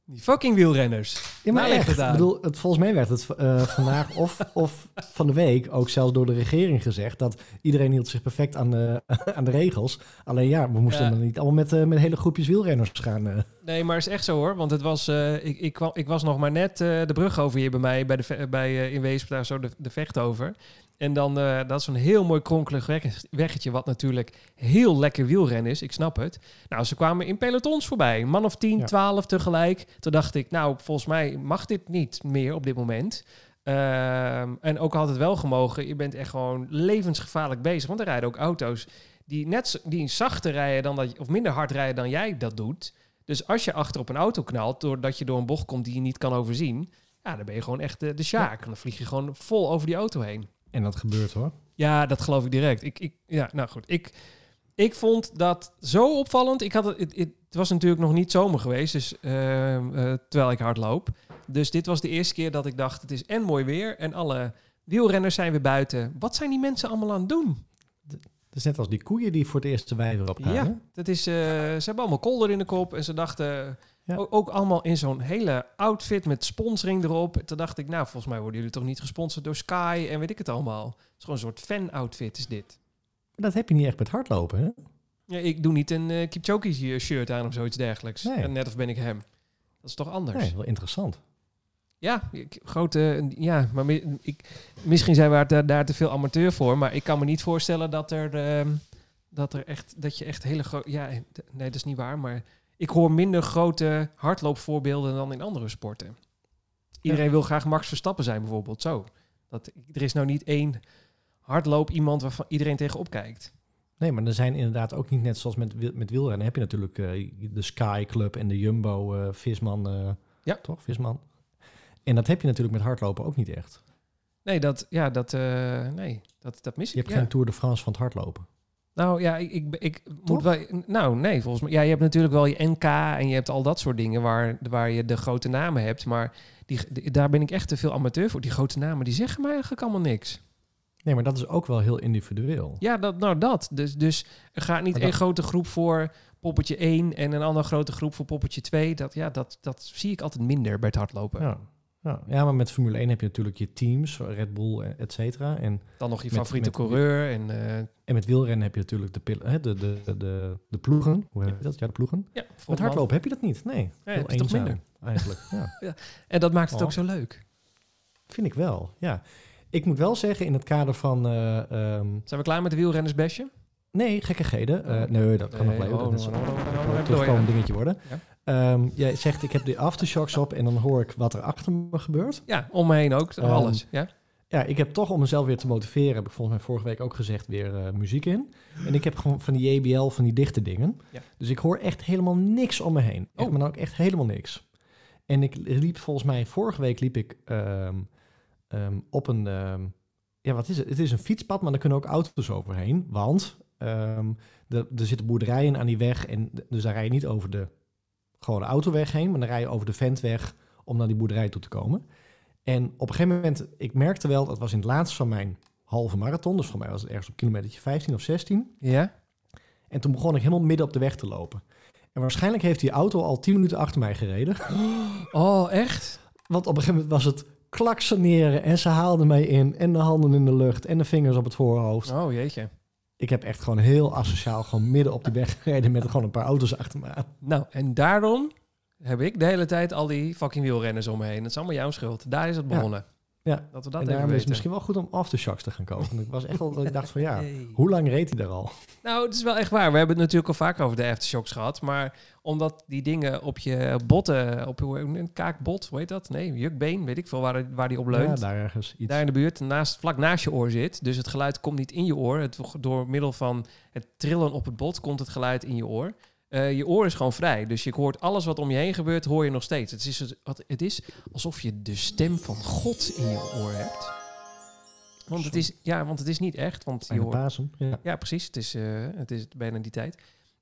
Die fucking wielrenners. Ja, maar echt. Ik bedoel, het, volgens mij werd het eh, vandaag of, of van de week ook zelfs door de regering gezegd dat iedereen hield zich perfect aan de, aan de regels. Alleen ja, we moesten Ja. dan niet allemaal met, eh, met hele groepjes wielrenners gaan. eh. Nee, maar is echt zo hoor. Want het was, ik, ik, kwam, ik was nog maar net de brug over hier bij mij, bij de, bij, in Weesp, daar zo de, de vecht over. En dan, eh, dat is zo'n heel mooi kronkelig weg- weggetje, wat natuurlijk heel lekker wielrennen is. Ik snap het. Nou, ze kwamen in pelotons voorbij. Een man of 10, Ja. 12 tegelijk. Toen dacht ik, nou, volgens mij mag dit niet meer op dit moment. Ehm, en ook had het wel gemogen. Je bent echt gewoon levensgevaarlijk bezig. Want er rijden ook auto's die net die zachter rijden dan dat, of minder hard rijden dan jij dat doet. Dus als je achter op een auto knalt, doordat je door een bocht komt die je niet kan overzien, ja, dan ben je gewoon echt de, de sjaak. En dan vlieg je gewoon vol over die auto heen. En dat gebeurt hoor. Ja, dat geloof ik direct. Ik, ik, ja, nou goed. Ik, ik vond dat zo opvallend. Ik had het, het, het was natuurlijk nog niet zomer geweest, dus, eh, eh, terwijl ik hard loop. Dus dit was de eerste keer dat ik dacht, het is en mooi weer en alle wielrenners zijn weer buiten. Wat zijn die mensen allemaal aan het doen? Dat is net als die koeien die voor het eerst de wei weer opgaan. hè? Ja, dat is, eh, ze hebben allemaal kolder in de kop en ze dachten Ja. ook, ook allemaal in zo'n hele outfit met sponsoring erop. Toen dacht ik, nou, volgens mij worden jullie toch niet gesponsord door Sky en weet ik het allemaal. Het is gewoon een soort fan-outfit is dit. Dat heb je niet echt met hardlopen, hè? Ja, ik doe niet een uh, Kipchoge shirt aan of zoiets dergelijks. Nee. En net of ben ik hem. Dat is toch anders? Nee, wel interessant. Ja, ik, grote, ja, maar ik, misschien zijn we daar, daar te veel amateur voor, maar ik kan me niet voorstellen dat er, ehm, dat er echt, dat je echt hele grote, ja, nee, dat is niet waar, maar ik hoor minder grote hardloopvoorbeelden dan in andere sporten. Iedereen wil graag Max Verstappen zijn bijvoorbeeld, zo. Dat, er is nou niet één hardloop iemand waarvan iedereen tegenop kijkt. Nee, maar er zijn inderdaad ook niet net zoals met, met wielrennen. heb je natuurlijk eh, de Sky Club en de Jumbo eh Visman. eh, Ja. Toch, Visman? En dat heb je natuurlijk met hardlopen ook niet echt. Nee, dat, ja, dat, nee, dat, dat mis Je ik. hebt ja. geen Tour de France van het hardlopen. Nou ja, ik, ik, ik moet wel. Nou, nee, volgens mij. Ja, je hebt natuurlijk wel je NK en je hebt al dat soort dingen waar, waar je de grote namen hebt. Maar die, die- daar ben ik echt te veel amateur voor. Die grote namen die zeggen mij eigenlijk allemaal niks. Nee, maar dat is ook wel heel individueel. Ja, dat, nou dat. Dus, dus er gaat niet dat- grote groep voor poppetje 1 en een andere grote groep voor poppetje 2. Dat, ja, dat, dat zie ik altijd minder bij het hardlopen. Ja. Ja. ja, maar met Formule 1 heb je natuurlijk je teams, Red Bull, eh, et cetera. En, Dan nog je Met- favoriete met- coureur. En, eh, en met wielrennen heb je natuurlijk de, pil- hè, de, de, de, de, de ploegen. Hoe heb je dat? Ja, de ploegen. ja, Met hardlopen heb je dat niet. Nee, heel heb je toch minder. eigenlijk. Ja. En dat maakt het Oh. ook zo leuk. Vind ik wel, ja. Ik moet wel zeggen, in het kader van... eh, ehm, Zijn we klaar met de wielrennersbesje? nee, gekkigheden. Eh, nee, dat kan nog Nee, blijven. oh, dat is oh, oh, oh, oh, oh, een oh, terugkomend ja. dingetje worden. Ehm, jij zegt, ik heb de aftershocks op en dan hoor ik wat er achter me gebeurt. Ja, om me heen ook. Ehm, Alles. Ja? Ja, ik heb toch om mezelf weer te motiveren, heb ik volgens mij vorige week ook gezegd, weer eh, muziek in. En ik heb gewoon van die JBL, van die dichte dingen. Ja. Dus ik hoor echt helemaal niks om me heen. Echt, Oh. maar dan ook echt helemaal niks. En ik liep volgens mij, vorige week liep ik ehm, op een, ja wat is het? Het is een fietspad, maar daar kunnen ook auto's overheen. Want er, er zitten boerderijen aan die weg en dus daar rij je niet over de, gewoon de autoweg heen, maar dan rij je over de ventweg om naar die boerderij toe te komen. En op een gegeven moment, ik merkte wel, dat was in het laatst van mijn halve marathon, dus voor mij was het ergens op kilometertje 15 of 16. Ja? En toen begon ik helemaal midden op de weg te lopen. En waarschijnlijk heeft die auto al 10 minuten achter mij gereden. Oh, echt? Want op een gegeven moment was het klaksoneren en ze haalden mij in. En de handen in de lucht en de vingers op het voorhoofd. Oh, jeetje. Ik heb echt gewoon heel asociaal gewoon midden op die weg gereden met gewoon een paar auto's achter me aan. Nou, en daarom heb ik de hele tijd al die fucking wielrenners om me heen. Dat is allemaal jouw schuld. Daar is het begonnen. Ja, Dat we dat en daarom is het misschien wel goed om aftershocks te gaan kopen. Ik was echt al dat ik dacht van ja, Hey. hoe lang reed hij daar al? Nou, het is wel echt waar. We hebben het natuurlijk al vaak over de aftershocks gehad. Maar omdat die dingen op je botten, op je een kaakbot, hoe heet dat? Nee, jukbeen, weet ik veel waar, waar die op Ja, leunt. daar ergens iets. daar in de buurt, naast, vlak naast je oor zit. Dus het geluid komt niet in je oor. Het, door middel van het trillen op het bot komt het geluid in je oor. Eh, je oor is gewoon vrij. Dus je hoort alles wat om je heen gebeurt, hoor je nog steeds. Het is, het- het is alsof je de stem van God in je oor hebt. Want het is, ja, want het is niet echt. Want je hoort, Pasen. Ja. ja, precies. Het is, eh, het is bijna die tijd.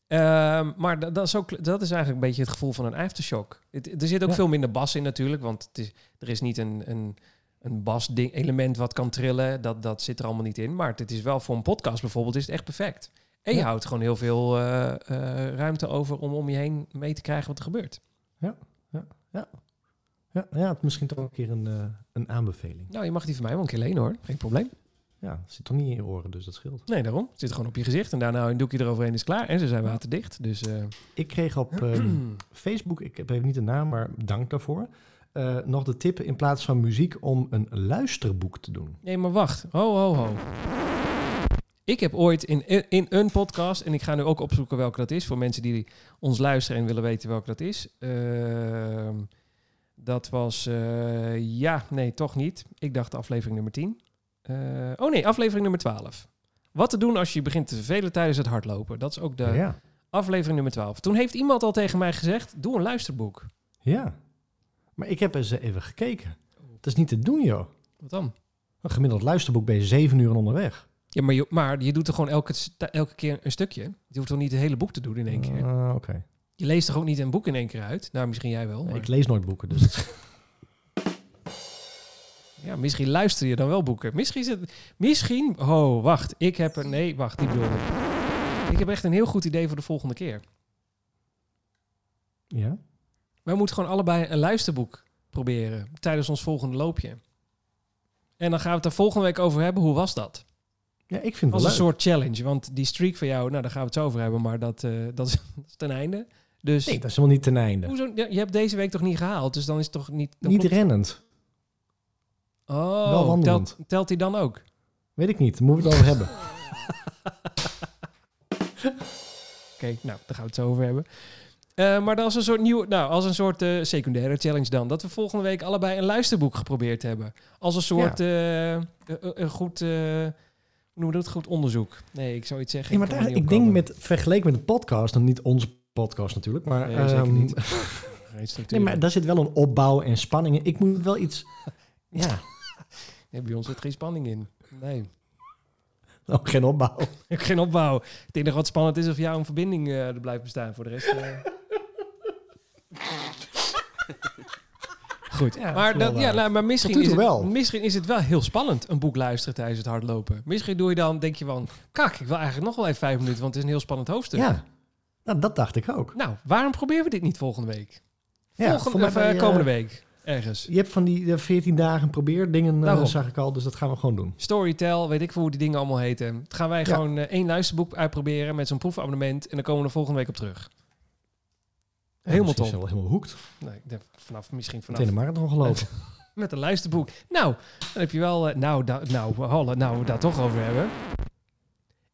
Ehm, maar dat, dat, is ook, dat is eigenlijk een beetje het gevoel van een aftershock. Het, er zit ook Ja. veel minder bas in natuurlijk, want het is, er is niet een, een, een bas-element wat kan trillen. Dat, dat zit er allemaal niet in. Maar het is wel voor een podcast bijvoorbeeld is het echt perfect. En je Ja. houdt gewoon heel veel eh, eh, ruimte over om om je heen mee te krijgen wat er gebeurt. Ja, ja, het misschien toch een keer een, eh, een aanbeveling. Nou, je mag die van mij wel een keer lenen hoor. Geen probleem. Ja, het zit toch niet in je oren, dus dat scheelt. Nee, daarom. Het zit gewoon op je gezicht en daarna een doekje eroverheen is klaar. En ze zijn waterdicht. Dus Ik kreeg op ehm, Facebook, ik heb even niet de naam, maar dank daarvoor, nog de tip in plaats van muziek om een luisterboek te doen. Nee, maar wacht. Ho, ho, ho. Ik heb ooit in, in een podcast, en ik ga nu ook opzoeken welke dat is, voor mensen die ons luisteren en willen weten welke dat is. Ehm, dat was, eh, ja, nee, toch niet. Ik dacht aflevering nummer 10. Eh, oh nee, aflevering nummer 12. Wat te doen als je begint te vervelen tijdens het hardlopen. Dat is ook de Ja, aflevering nummer 12. Toen heeft iemand al tegen mij gezegd, doe een luisterboek. ja. Maar ik heb eens even gekeken. Het is niet te doen, joh. Wat dan? Een gemiddeld luisterboek ben je zeven uur onderweg. Ja, maar je, maar je doet er gewoon elke, elke keer een stukje. Je hoeft toch niet het hele boek te doen in één keer. Ah, Oké. Je leest toch ook niet een boek in één keer uit? Nou, misschien jij wel. Nee, ik lees nooit boeken, dus... Ja, misschien luister je dan wel boeken. Misschien is het... Misschien... Oh, wacht. Ik heb een... Nee, wacht. Die bedoel ik. Ik heb echt een heel goed idee voor de volgende keer. Ja? Wij moeten gewoon allebei een luisterboek proberen tijdens ons volgende loopje. En dan gaan we het er volgende week over hebben. Hoe was dat? Ja, ik vind Als wel een leuk. soort challenge. Want die streak van jou, nou, daar gaan we het zo over hebben. Maar dat, eh, dat, is, dat is ten einde. Dus Nee, dat is helemaal niet ten einde. hoezo, je hebt deze week toch niet gehaald? Dus dan is het toch niet... Niet klopt- rennend. Oh, wel wandelend. telt, telt hij dan ook? Weet ik niet. Daar moeten we het over hebben. Oké, nou, daar gaan we het zo over hebben. Eh, maar dan als een soort nieuw, nou, als een soort eh, secundaire challenge dan, dat we volgende week allebei een luisterboek geprobeerd hebben. Als een soort een goed, we dat? Goed onderzoek. Nee, ik zou iets zeggen. Ja, maar kan daar, niet ik op denk met, vergeleken met een podcast, en niet onze podcast natuurlijk, maar, Nee, zeker ehm, niet. Nee, maar daar zit wel een opbouw en spanningen. Ik moet wel iets, ja, Nee, bij ons zit geen spanning in. Nee, geen opbouw. geen opbouw. Het enige wat spannend is of jou een verbinding eh, er blijft bestaan. Voor de rest... eh. Goed, Ja, maar, dat dat, ja, nou, maar misschien, is het, wel. misschien is het wel heel spannend, een boek luisteren tijdens het hardlopen. Misschien doe je dan, denk je van, kak, ik wil eigenlijk nog wel even vijf minuten, want het is een heel spannend hoofdstuk. Ja, nou, dat dacht ik ook. Nou, waarom proberen we dit niet volgende week? Ja, volgende, mij of, bij, eh, eh, komende week, ergens. Je hebt van die eh, 14 dagen probeerdingen, eh, Daarom. zag ik al, dus dat gaan we gewoon doen. Storytel, weet ik veel hoe die dingen allemaal heten. Het gaan wij Ja. gewoon eh, één luisterboek uitproberen met zo'n proefabonnement en dan komen we er volgende week op terug. Helemaal top. Is wel helemaal hoekt. Nee, ik denk vanaf, misschien vanaf Meteen de marathon gelopen. met een luisterboek. Nou, dan heb je wel... eh, nou, da, nou, Halle, nou, we daar toch over hebben.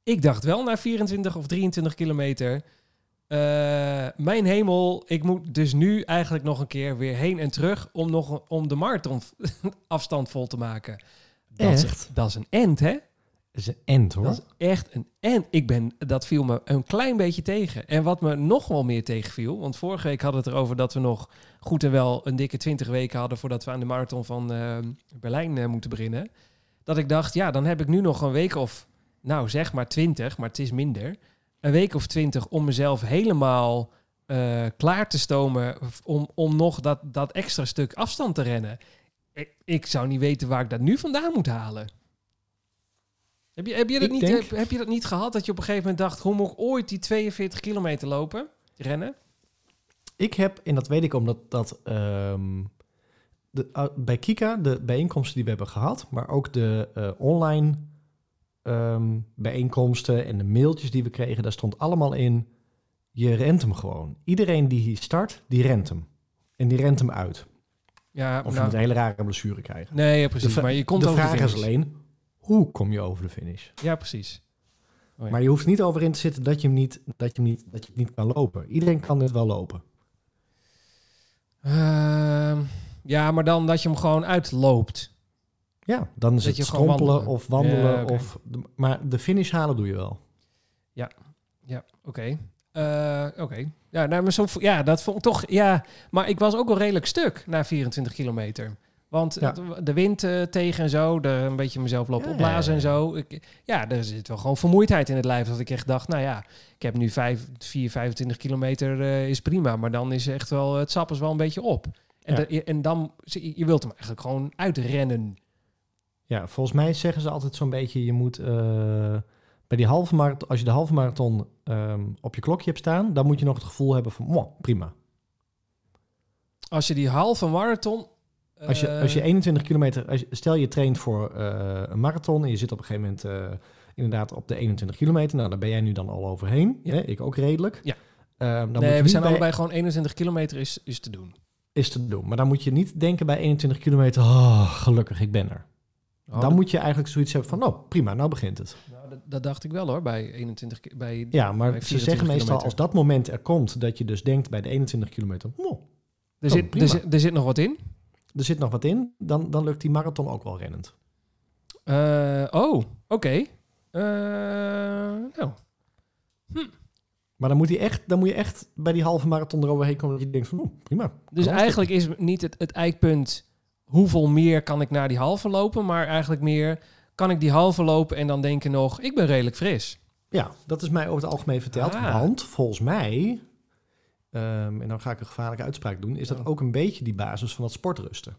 Ik dacht wel na 24 of 23 kilometer... eh, mijn hemel, ik moet dus nu eigenlijk nog een keer weer heen en terug... om, nog, om de marathon afstand vol te maken. Dat is, Echt? dat is een end, hè? Is een end hoor. Dat is echt een end. Ik ben, dat viel me een klein beetje tegen. En wat me nog wel meer tegenviel, want vorige week hadden we het erover dat we nog goed en wel een dikke 20 weken hadden voordat we aan de marathon van eh, Berlijn eh, moeten beginnen. Dat ik dacht, ja, dan heb ik nu nog een week of, nou zeg maar 20, maar het is minder. Een week of 20 om mezelf helemaal eh, klaar te stomen om, om nog dat, dat extra stuk afstand te rennen. Ik, ik zou niet weten waar ik dat nu vandaan moet halen. Heb je, heb, je dat Ik niet, denk- heb, heb je dat niet gehad dat je op een gegeven moment dacht... hoe moet ik ooit die 42 kilometer lopen, rennen? Ik heb, en dat weet ik omdat dat ehm, de, uh, bij Kika, de bijeenkomsten die we hebben gehad, maar ook de eh, online ehm, bijeenkomsten en de mailtjes die we kregen, daar stond allemaal in, je rent hem gewoon. Iedereen die hier start, die rent hem. En die rent hem uit. Ja, Of je nou, moet een hele rare blessure krijgen. nee, ja, precies. maar je komt de vraag is alleen, hoe kom je over de finish? Ja, precies. Oh ja. Maar je hoeft niet over in te zitten dat je hem niet, dat je hem niet, dat je het niet kan lopen. Iedereen kan dit wel lopen. Ehm, ja, maar dan dat je hem gewoon uitloopt. Ja, dan is Dat het strompelen wandelen. of wandelen. Ja, of, maar de finish halen doe je wel. Ja, oké. Eh, oké. Ja, nou, maar zo, ja, dat vond ik toch... Ja, maar ik was ook wel redelijk stuk na 24 kilometer. Want Ja. de wind eh, tegen en zo, de, een beetje mezelf lopen Ja, opblazen ja, en zo. Ik, ja, er zit wel gewoon vermoeidheid in het lijf. Dat ik echt dacht, nou ja, ik heb nu 5, 4, 25 kilometer eh, is prima. Maar dan is echt wel, het sap is wel een beetje op. En, de- en dan, je wilt hem eigenlijk gewoon uitrennen. Ja, volgens mij zeggen ze altijd zo'n beetje, je moet eh, bij die halve marathon, als je de halve marathon ehm, op je klokje hebt staan, dan moet je nog het gevoel hebben van, "Mwah, prima. Als je die halve marathon... Als je, als je 21 kilometer, als je- stel je traint voor eh, een marathon en je zit op een gegeven moment eh, inderdaad op de 21 kilometer, nou daar ben jij nu dan al overheen, Ja. hè? ik ook redelijk. Ja. Ehm, dan moet nee, we zijn bij- allebei gewoon 21 kilometer is, is te doen. is te doen. Maar dan moet je niet denken bij 21 kilometer, oh, gelukkig, ik ben er. Oh, dan dat- moet je eigenlijk zoiets hebben van, nou, prima, nou begint het. Nou, dat, dat dacht ik wel hoor, bij 21 ki- bij Ja, maar bij ze 24 zeggen meestal als dat moment er komt, dat je dus denkt bij de 21 kilometer, "Mwah, er, oh, zit, er, zit, er zit nog wat in. Er zit nog wat in, dan, dan lukt die marathon ook wel rennend. Eh, oh, oké. Eh, nou, Maar dan moet, die echt, dan moet je echt bij die halve marathon eroverheen komen dat je denkt van, oh, prima. dus eigenlijk is niet het, het eikpunt hoeveel meer kan ik naar die halve lopen, maar eigenlijk meer kan ik die halve lopen en dan denken nog, ik ben redelijk fris. Ja, dat is mij over het algemeen verteld. Ah. Want volgens mij, ehm, en dan ga ik een gevaarlijke uitspraak doen, is dat ook een beetje die basis van het sportrusten.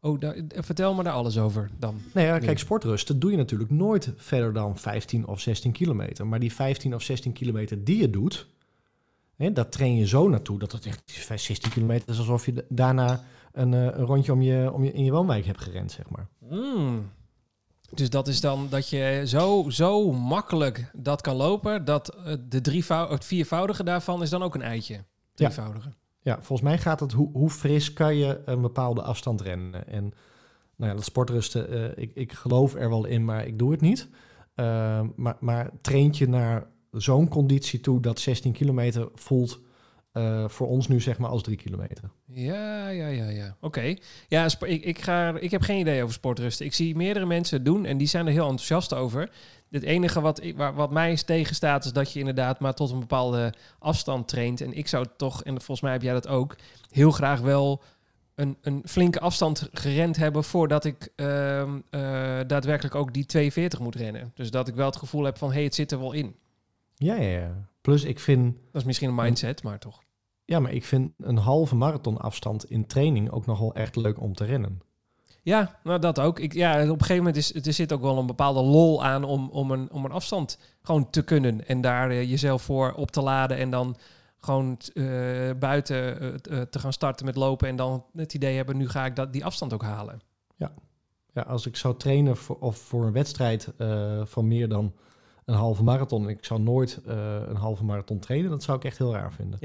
Oh, daar- eh, vertel me daar alles over dan. Nee, ja, Nee. kijk, sportrust, dat doe je natuurlijk nooit verder dan 15 of 16 kilometer. Maar die 15 of 16 kilometer die je doet, hè, daar train je zo naartoe dat het echt 16 kilometer is alsof je da- daarna een, eh, een rondje om je, om je, in je woonwijk hebt gerend, zeg maar. Mm. Dus dat is dan dat je zo, zo makkelijk dat kan lopen, dat de het viervoudige daarvan is dan ook een eitje. Drievoudige. Ja, volgens mij gaat het hoe, hoe fris kan je een bepaalde afstand rennen. En nou ja, dat sportrusten, eh, ik, ik geloof er wel in, maar ik doe het niet. Eh, maar, maar traint je naar zo'n conditie toe dat 16 kilometer voelt eh, voor ons nu zeg maar als 3 kilometer. Ja, ja, ja, ja. Oké. Ja, ik, ik, ga, ik heb geen idee over sportrusten. Ik zie meerdere mensen het doen en die zijn er heel enthousiast over. Het enige wat, ik, waar, wat mij is tegenstaat is dat je inderdaad maar tot een bepaalde afstand traint. En ik zou toch, en volgens mij heb jij dat ook, heel graag wel een, een flinke afstand gerend hebben voordat ik ehm, eh, daadwerkelijk ook die 42 moet rennen. Dus dat ik wel het gevoel heb van, hé, hey, het zit er wel in. Ja, ja, ja. Plus ik vind, Dat is misschien een mindset, maar toch. ja, maar ik vind een halve marathon afstand in training ook nog wel echt leuk om te rennen. Ja, nou dat ook. Ik, ja, op een gegeven moment is er zit ook wel een bepaalde lol aan om, om, een, om een afstand gewoon te kunnen. En daar eh, jezelf voor op te laden en dan gewoon eh, buiten eh, te gaan starten met lopen. En dan het idee hebben, nu ga ik dat, die afstand ook halen. Ja, als ik zou trainen voor, of voor een wedstrijd van meer dan een halve marathon, ik zou nooit eh, een halve marathon trainen, dat zou ik echt heel raar vinden.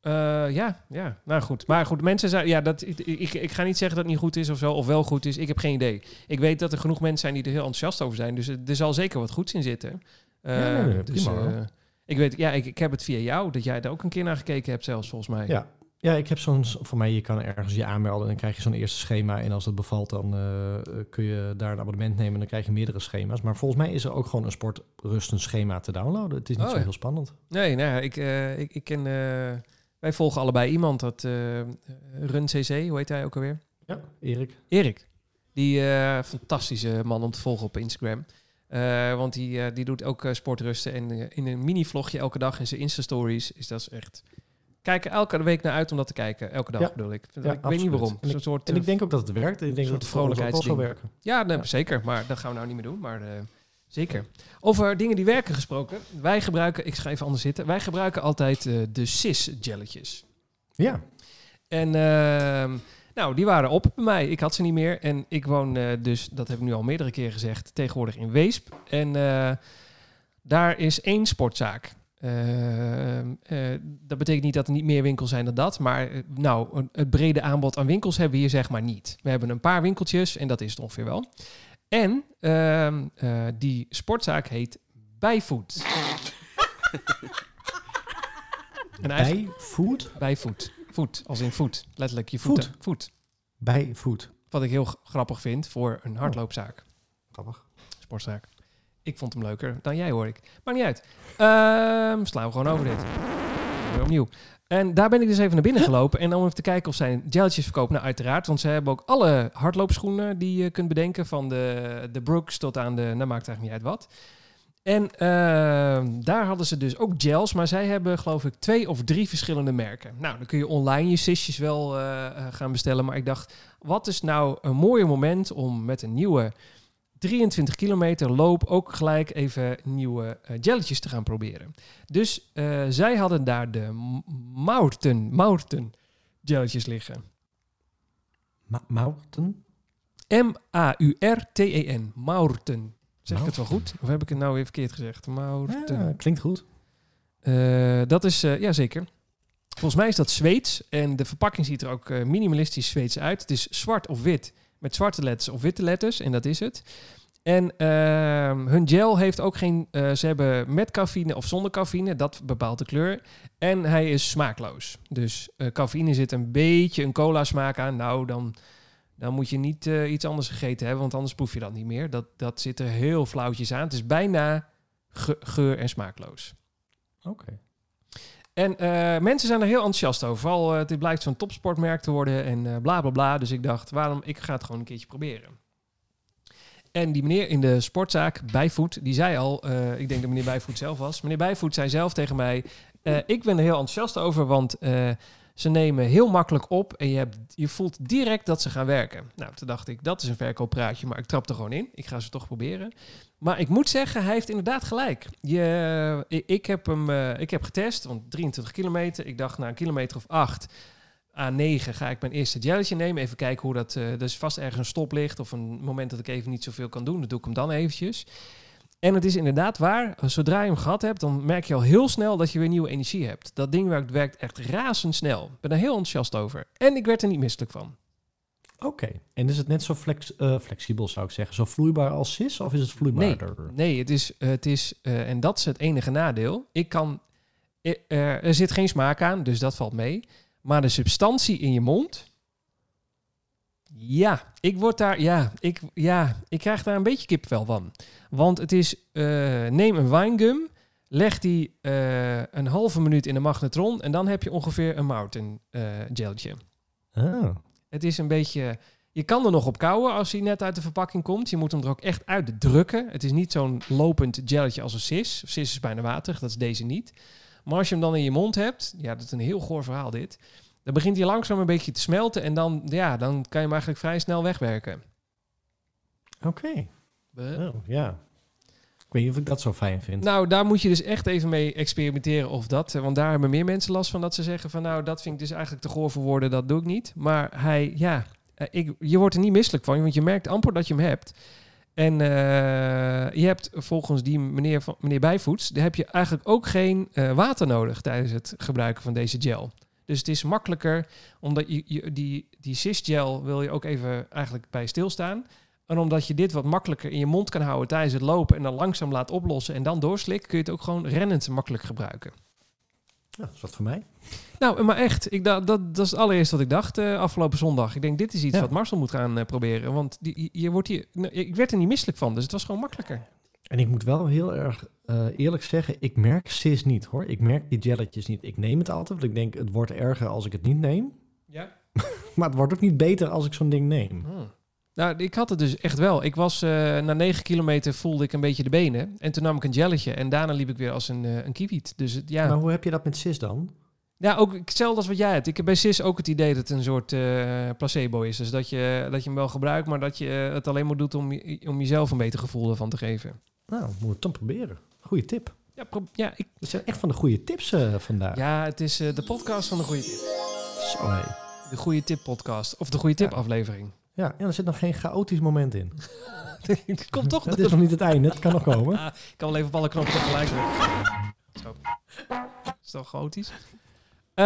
Eh, ja, ja, nou goed. Maar goed, mensen zijn, ja, dat, ik, ik, ik ga niet zeggen dat het niet goed is of zo, of wel goed is. Ik heb geen idee. Ik weet dat er genoeg mensen zijn die er heel enthousiast over zijn. Dus er zal zeker wat goeds in zitten. Eh, Ja, nee, nee, dus, prima, eh, ik weet, ja, ik, ik heb het via jou, dat jij er ook een keer naar gekeken hebt zelfs, volgens mij. Ja. Ja, ik heb zo'n, voor mij, je kan ergens je aanmelden en dan krijg je zo'n eerste schema. En als het bevalt, dan eh, kun je daar een abonnement nemen en dan krijg je meerdere schema's. Maar volgens mij is er ook gewoon een sportrustend schema te downloaden. Het is niet Oh, zo heel spannend. Nee, nou ik, eh, ik, ik ken, eh, wij volgen allebei iemand, dat Run CC, hoe heet hij ook alweer? Ja, Erik. Erik. Die fantastische man om te volgen op Instagram. Want die, die doet ook sportrusten. En in een mini-vlogje elke dag in zijn Insta-stories is dat echt... Kijk er elke week naar uit om dat te kijken. Elke dag bedoel ik. Ik weet niet waarom. En Zo'n soort, En eh, ik denk ook dat het werkt. Ik denk dat het wel zal werken. Ja, nee, zeker. Maar dat gaan we nou niet meer doen. Maar eh, zeker. Over dingen die werken gesproken. Wij gebruiken... Ik ga even anders zitten. Wij gebruiken altijd eh, de CIS-jelletjes. Ja, En ehm, nou, die waren op bij mij. Ik had ze niet meer. En ik woon eh, dus, dat heb ik nu al meerdere keren gezegd, tegenwoordig in Weesp. En eh, daar is één sportzaak. Ehm, eh, dat betekent niet dat er niet meer winkels zijn dan dat. Maar eh, nou, het brede aanbod aan winkels hebben we hier zeg maar niet. We hebben een paar winkeltjes en dat is het ongeveer wel. En ehm, eh, die sportzaak heet Bijvoet. en eigenlijk bij food. Bijvoet. Voet, als in voet. Letterlijk je voeten. Voet. Voet. Bij food. Wat ik heel grappig vind voor een hardloopzaak. Grappig. Sportzaak. Ik vond hem leuker dan jij, hoor ik. Maar niet uit. Ehm, slaan we gewoon over dit. Weer opnieuw. En daar ben ik dus even naar binnen gelopen. En om even te kijken of zij geltjes verkopen. Nou, uiteraard. Want ze hebben ook alle hardloopschoenen die je kunt bedenken. Van de, de Brooks tot aan de... Nou, maakt eigenlijk niet uit wat. En ehm, daar hadden ze dus ook gels. Maar zij hebben, geloof ik, twee of drie verschillende merken. Nou, dan kun je online je sisjes wel eh, eh, gaan bestellen. Maar ik dacht, wat is nou een mooier moment om met een nieuwe 23 kilometer loop ook gelijk even nieuwe eh, jelletjes te gaan proberen. Dus eh, zij hadden daar de M- Mountain, Mountain jelletjes liggen. Ma Mountain? M-A-U-R-T-E-N. Mountain. Zeg ik het wel goed? Of heb ik het nou weer verkeerd gezegd? Mountain. Ja, klinkt goed. Eh, dat is, ja zeker. Volgens mij is dat Zweeds. En de verpakking ziet er ook minimalistisch Zweeds uit. Het is zwart of wit. Met zwarte letters of witte letters. En dat is het. En ehm, hun gel heeft ook geen... eh, ze hebben met cafeïne of zonder cafeïne. Dat bepaalt de kleur. En hij is smaakloos. Dus eh cafeïne zit een beetje een cola smaak aan. Nou, dan, dan moet je niet eh, iets anders gegeten hebben. Want anders proef je dat niet meer. Dat, dat zit er heel flauwtjes aan. Het is bijna ge- geur- en smaakloos. Oké. En eh, mensen zijn er heel enthousiast over. Vooral, uh, dit blijkt zo'n topsportmerk te worden en eh bla bla bla. Dus ik dacht, waarom? Ik ga het gewoon een keertje proberen. En die meneer in de sportzaak, Bijvoet, die zei al... eh, ik denk dat meneer Bijvoet zelf was. Meneer Bijvoet zei zelf tegen mij... eh, ik ben er heel enthousiast over, want... eh, Ze nemen heel makkelijk op en je, hebt, je voelt direct dat ze gaan werken. Nou, toen dacht ik, dat is een verkooppraatje, maar ik trap er gewoon in. Ik ga ze toch proberen. Maar ik moet zeggen, hij heeft inderdaad gelijk. Je, ik, ik heb hem eh, ik heb getest, want 23 kilometer. Ik dacht na een kilometer of 8 à 9 ga ik mijn eerste gelletje nemen. Even kijken hoe dat... Uh, vast ergens een stop ligt of een moment dat ik even niet zoveel kan doen. Dan doe ik hem dan eventjes. En het is inderdaad waar, zodra je hem gehad hebt, dan merk je al heel snel dat je weer nieuwe energie hebt. Dat ding werkt, werkt echt razendsnel. Ik ben er heel enthousiast over. En ik werd er niet misselijk van. Oké, en is het net zo flex, uh, flexibel zou ik zeggen, zo vloeibaar als SIS of is het vloeibaarder? Nee, nee het is, het is uh, en dat is het enige nadeel. Ik kan, er zit geen smaak aan, dus dat valt mee. Maar de substantie in je mond, ja, ik word daar, ja, ik, ja, ik krijg daar een beetje kipvel van. Want het is, uh, neem een winegum, leg die uh, een halve minuut in de magnetron en dan heb je ongeveer een mountain uh, geltje. Oh. Het is een beetje, je kan er nog op kouwen als hij net uit de verpakking komt. Je moet hem er ook echt uit drukken. Het is niet zo'n lopend gelletje als een sis. Sis is bijna waterig, dat is deze niet. Maar als je hem dan in je mond hebt, ja, dat is een heel goor verhaal dit. Dan begint hij langzaam een beetje te smelten en dan, ja, dan kan je hem eigenlijk vrij snel wegwerken. Oké. Okay. Oh, ja. Weet niet of ik dat zo fijn vind. Nou, daar moet je dus echt even mee experimenteren of dat. Want daar hebben meer mensen last van dat ze zeggen van nou, dat vind ik dus eigenlijk te goor voor woorden, dat doe ik niet. Maar hij, ja, ik, je wordt er niet misselijk van, want je merkt amper dat je hem hebt. En uh, je hebt volgens die meneer, meneer Bijvoets, daar heb je eigenlijk ook geen water nodig tijdens het gebruiken van deze gel. Dus het is makkelijker, omdat je, je die, die cisgel wil je ook even eigenlijk bij stilstaan. En omdat je dit wat makkelijker in je mond kan houden tijdens het lopen en dan langzaam laat oplossen en dan doorslikken, kun je het ook gewoon rennend makkelijk gebruiken. Ja, dat is wat voor mij. Nou, maar echt, ik, dat, dat, dat is het allereerste wat ik dacht uh, afgelopen zondag. Ik denk, dit is iets ja. wat Marcel moet gaan uh, proberen. Want die, je wordt hier, nou, ik werd er niet misselijk van, dus het was gewoon makkelijker. En ik moet wel heel erg uh, eerlijk zeggen, ik merk cis niet hoor. Ik merk die gelletjes niet. Ik neem het altijd, want ik denk het wordt erger als ik het niet neem. Ja. maar het wordt ook niet beter als ik zo'n ding neem. Hmm. Nou, ik had het dus echt wel. Ik was uh, na 9 kilometer voelde ik een beetje de benen. En toen nam ik een gelletje en daarna liep ik weer als een, uh, een kiewiet. Dus het, ja. Maar hoe heb je dat met cis dan? Ja, ook hetzelfde als wat jij hebt. Ik heb bij CIS ook het idee dat het een soort uh, placebo is. Dus dat je, dat je hem wel gebruikt, maar dat je het alleen maar doet om, om jezelf een beter gevoel ervan te geven. Nou, moeten we het dan proberen. Goeie tip. Ja, ja ik... Dat zijn echt van de goede tips uh, vandaag. Ja, het is de podcast van de goede tip. Zo. De goede tip podcast. Of de goede tip Ja. aflevering. Ja, en er zit nog geen chaotisch moment in. Komt toch? Het is nog niet het einde, het kan nog komen. Ik kan wel even op alle knoppen tegelijk drukken. Zo. Is toch chaotisch? Uh,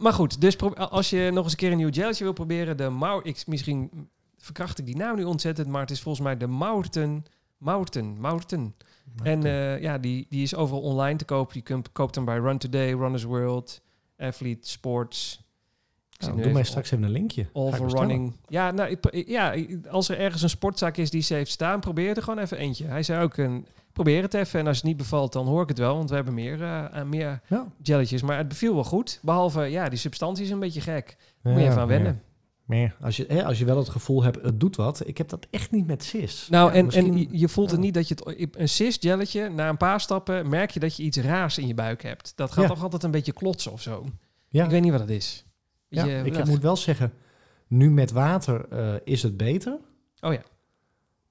maar goed, dus als je nog eens een keer een nieuw gelletje wil proberen, de Mau... Ik, misschien verkracht ik die naam nu ontzettend, maar het is volgens mij de Mountain... Mountain, Mountain. En uh, ja, die, die is overal online te kopen. Je kunt, koopt hem bij Run Today, Runners World, Athlete Sports. Nou, doe mij straks even een linkje. Ga All ik for bestellen. Running. Ja, nou, ik, ja, als er ergens een sportzaak is die ze heeft staan, probeer er gewoon even eentje. Hij zei ook, een, probeer het even. En als het niet bevalt, dan hoor ik het wel. Want we hebben meer, eh, meer Ja. jelletjes. Maar het beviel wel goed. Behalve, ja, die substantie is een beetje gek. Moet je Ja, even aan wennen. Maar als je, hè, als je wel het gevoel hebt, het doet wat. Ik heb dat echt niet met cis. Nou, Ja, en, en je- voelt het niet dat je het... Een cis-jelletje, na een paar stappen merk je dat je iets raars in je buik hebt. Dat gaat toch altijd een beetje klotsen of zo. ja, Ik weet niet wat het is. Ja, ik moet wel zeggen, nu met water eh, is het beter. Oh ja.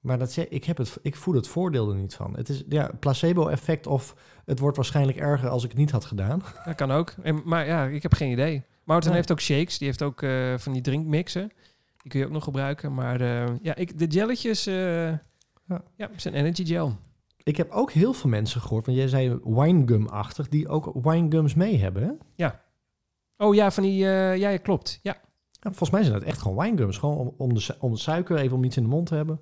Maar dat ik, heb het, ik voel het voordeel er niet van. Het is ja, placebo-effect of het wordt waarschijnlijk erger als ik het niet had gedaan. Dat kan ook. En, maar ja, ik heb geen idee. Nee. heeft ook shakes. Die heeft ook eh, van die drinkmixen. Die kun je ook nog gebruiken. Maar eh, ja, ik, de jelletjes eh Ja. ja. zijn energy gel. Ik heb ook heel veel mensen gehoord, want jij zei winegum-achtig, die ook winegums mee hebben. Hè? Oh ja, van die... eh, ja, ja, klopt. Ja. Ja, volgens mij zijn dat echt gewoon winegums. Gewoon om, om, de, om de suiker, even om iets in de mond te hebben.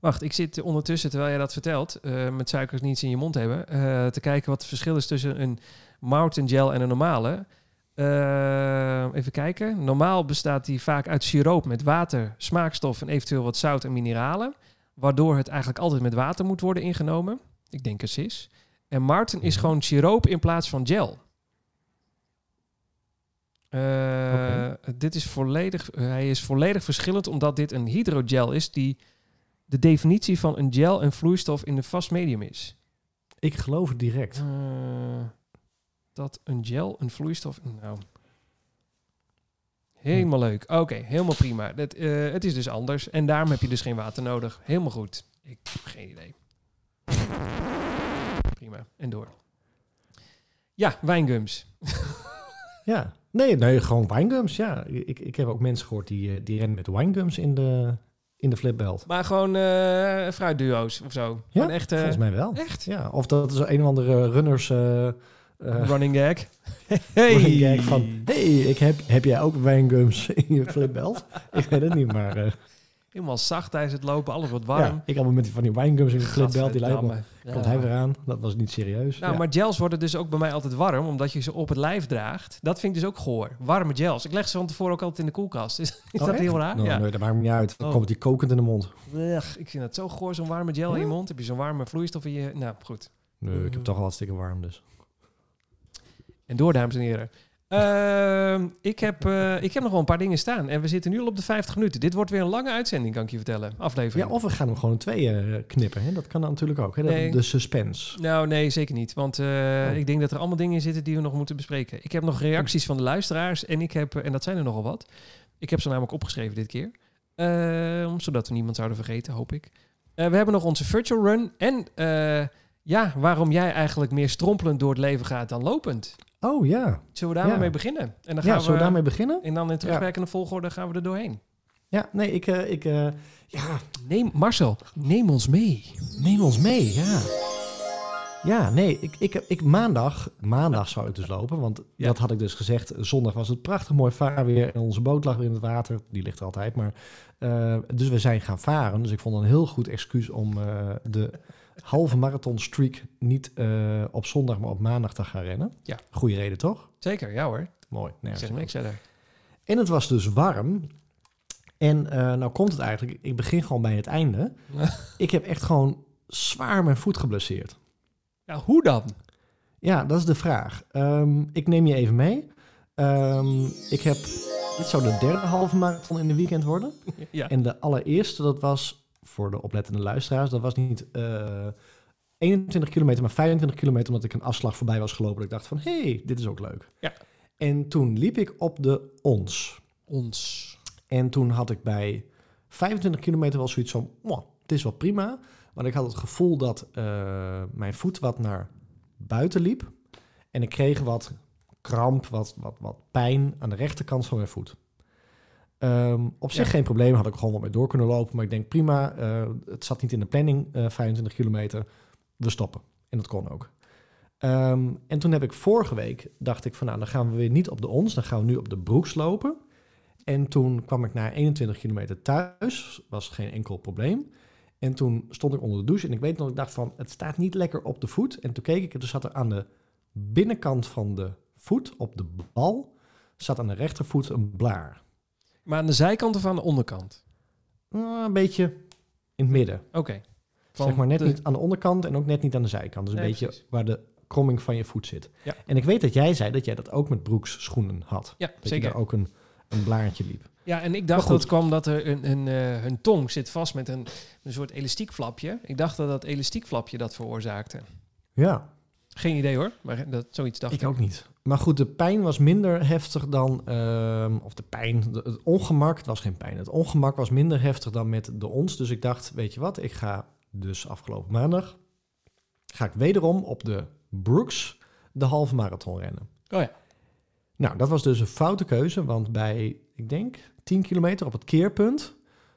Wacht, ik zit ondertussen, terwijl jij dat vertelt, eh, met suikers niets in je mond hebben, eh, te kijken wat het verschil is tussen een mountain gel en een normale. Even kijken. Normaal bestaat die vaak uit siroop met water, smaakstof en eventueel wat zout en mineralen. Waardoor het eigenlijk altijd met water moet worden ingenomen. Ik denk het is. En Martin is gewoon siroop in plaats van gel. Eh, Oké. Dit is volledig, hij is volledig verschillend omdat dit een hydrogel is die de definitie van een gel en vloeistof in een vast medium is. Ik geloof het direct. Eh, dat een gel een vloeistof... Nou, Helemaal leuk. Oké, helemaal prima. Dat, eh, het is dus anders. En daarom heb je dus geen water nodig. Helemaal goed. Ik heb geen idee. Prima. En door. Ja, wijngums. Ja. Nee, nee, gewoon winegums. Ja, ik, ik heb ook mensen gehoord die, eh, die rennen met winegums in de, in de flipbelt. Maar gewoon eh fruitduo's of zo. Ja, Gewoon echt, eh, Volgens mij wel. echt? Ja, of dat is een of andere runners eh, Running gag. Hey. running gag van... hey, ik heb, heb jij ook winegums in je flipbelt? ik weet het niet, maar... Helemaal zacht tijdens het lopen. Alles wordt warm. ja, ik had met van die winegums in de flipbelt. Die lijkt me... Komt hij weer aan? Dat was niet serieus. Nou, ja. maar gels worden dus ook bij mij altijd warm, omdat je ze op het lijf draagt. Dat vind ik dus ook goor. Warme gels. Ik leg ze van tevoren ook altijd in de koelkast. Is, is Oh, dat echt? heel raar? Ja. Nee, dat maakt me niet uit. Dan Oh. komt die kokend in de mond. Ugh, ik vind het zo goor, zo'n warme gel in je mond. Heb je zo'n warme vloeistof in je... Nou, goed. Nee, ik heb toch al hartstikke warm, dus. En door, dames en heren. Ehm, ik, heb, eh, ik heb nog wel een paar dingen staan. En we zitten nu al op de 50 minuten. Dit wordt weer een lange uitzending, kan ik je vertellen. Aflevering. Ja, of we gaan hem gewoon in tweeën eh, knippen. Hè? Dat kan natuurlijk ook. Hè? Nee. De suspense. Nou, nee, zeker niet. Want eh, Oh. ik denk dat er allemaal dingen in zitten die we nog moeten bespreken. Ik heb nog reacties van de luisteraars. En ik heb, en dat zijn er nogal wat. Ik heb ze namelijk opgeschreven dit keer. Ehm, zodat we niemand zouden vergeten, hoop ik. We hebben nog onze virtual run. En ja, waarom jij eigenlijk meer strompelend door het leven gaat dan lopend. Oh ja. Zullen we daar maar Ja. mee beginnen? En dan Ja, gaan zullen we we, daarmee beginnen? En dan in terugwerkende volgorde gaan we er doorheen. Ja, nee, ik... eh, ik eh, ja, Neem, Marcel, neem ons mee. neem ons mee, ja. Ja, nee, ik, ik, ik, maandag, maandag zou ik dus lopen, want Ja. dat had ik dus gezegd. Zondag was het prachtig mooi vaarweer en onze boot lag weer in het water. Die ligt er altijd, maar... eh, dus we zijn gaan varen, dus ik vond het een heel goed excuus om de halve marathon streak niet eh, op zondag, maar op maandag te gaan rennen. Ja. Goeie reden, toch? Zeker, ja hoor. Mooi. Nergens zeg niks verder. En het was dus warm. En eh, nou komt het eigenlijk, ik begin gewoon bij het einde. ik heb echt gewoon zwaar mijn voet geblesseerd. Ja, hoe dan? Ja, dat is de vraag. Ehm, ik neem je even mee. Ehm, ik heb, dit zou de derde halve marathon in de weekend worden. Ja. En de allereerste, dat was voor de oplettende luisteraars, dat was niet eh 21 kilometer, maar 25 kilometer, omdat ik een afslag voorbij was gelopen. Ik dacht van, hé, hey, dit is ook leuk. Ja. En toen liep ik op de ons. Ons. En toen had ik bij 25 kilometer wel zoiets van, "Mwah, het is wel prima. Want ik had het gevoel dat eh, mijn voet wat naar buiten liep. En ik kreeg wat kramp, wat, wat, wat pijn aan de rechterkant van mijn voet. Ehm, op zich Ja. geen probleem, had ik gewoon wat mee door kunnen lopen. Maar ik denk prima, eh, het zat niet in de planning, eh 25 kilometer. We stoppen. En dat kon ook. Ehm, en toen heb ik vorige week, dacht ik van nou, dan gaan we weer niet op de ons. Dan gaan we nu op de broeks lopen. En toen kwam ik na 21 kilometer thuis. Was geen enkel probleem. En toen stond ik onder de douche en ik weet nog, ik dacht van, het staat niet lekker op de voet. En toen keek ik, en toen zat er aan de binnenkant van de voet, op de bal, zat aan de rechtervoet een blaar. Maar aan de zijkant of aan de onderkant? Nou, een beetje in het midden. Oké. zeg maar net de- niet aan de onderkant en ook net niet aan de zijkant. Dus een Nee, beetje precies. waar de kromming van je voet zit. Ja. En ik weet dat jij zei dat jij dat ook met broeks schoenen had. Ja, Dat je zeker. daar ook een, een blaartje liep. Ja, en ik dacht dat het kwam dat er een, een, eh, hun tong zit vast met een, een soort elastiekflapje. Ik dacht dat dat elastiekflapje dat veroorzaakte. Ja, Geen idee hoor, maar dat, zoiets dacht ik. ik ook niet. Maar goed, de pijn was minder heftig dan... ehm, of de pijn, de- het ongemak, het was geen pijn. Het ongemak was minder heftig dan met de ons. Dus ik dacht, weet je wat, ik ga dus afgelopen maandag... ga ik wederom op de Brooks de halve marathon rennen. Oh ja. Nou, dat was dus een foute keuze, want bij, ik denk, 10 kilometer op het keerpunt,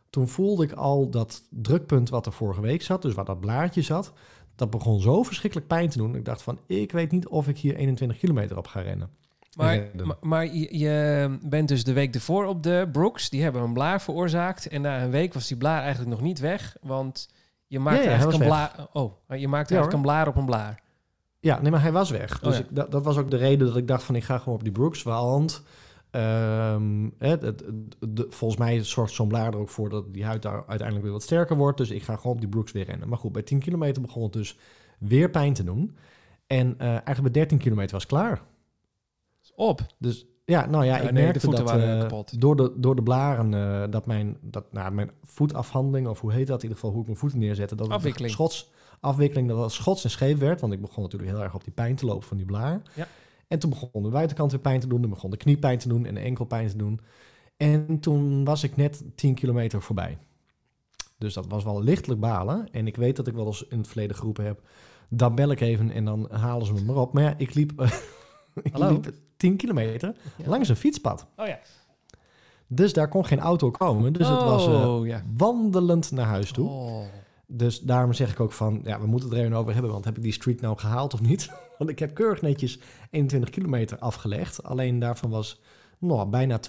toen voelde ik al dat drukpunt wat er vorige week zat, dus waar dat blaadje zat, dat begon zo verschrikkelijk pijn te doen. Ik dacht van, ik weet niet of ik hier 21 kilometer op ga rennen. Maar, maar, maar je, je bent dus de week ervoor op de Brooks. Die hebben een blaar veroorzaakt. En na een week was die blaar eigenlijk nog niet weg. Want je maakt Ja, eigenlijk een blaar... Oh, je maakt Ja, eigenlijk een blaar op een blaar. Ja, nee, maar hij was weg. Dus Oh, ja. ik, dat, dat was ook de reden dat ik dacht van, ik ga gewoon op die Brooks, want ehm, het, het- de- volgens mij zorgt zo'n blaar er ook voor dat die huid daar uiteindelijk weer wat sterker wordt. Dus ik ga gewoon op die Brooks weer rennen. Maar goed, bij 10 kilometer begon het dus weer pijn te doen. En eh, eigenlijk bij 13 kilometer was het klaar. Op. Dus ja, nou ja, Ja, ik nee, merkte dat eh, kapot. door, de, door de blaren eh, dat mijn, dat, nou, mijn voetafhandeling, of hoe heet dat in ieder geval, hoe ik mijn voeten neerzette, dat het Afwikkeling. Schots, afwikkeling, dat het schots en scheef werd, want ik begon natuurlijk heel erg op die pijn te lopen van die blaar. Ja. En toen begon de buitenkant weer pijn te doen, toen begon de knie pijn te doen en de enkel pijn te doen. En toen was ik net 10 kilometer voorbij. Dus dat was wel lichtelijk balen. En ik weet dat ik wel eens in het verleden geroepen heb... dan bel ik even en dan halen ze me maar op. Maar ja, ik liep, ik liep 10 kilometer Ja. langs een fietspad. Oh ja. Dus daar kon geen auto komen. Dus het was eh, Oh, ja. wandelend naar huis toe. Oh. Dus daarom zeg ik ook van, ja, we moeten het er even over hebben. Want heb ik die streak nou gehaald of niet? Want ik heb keurig netjes 21 kilometer afgelegd. Alleen daarvan was nou, bijna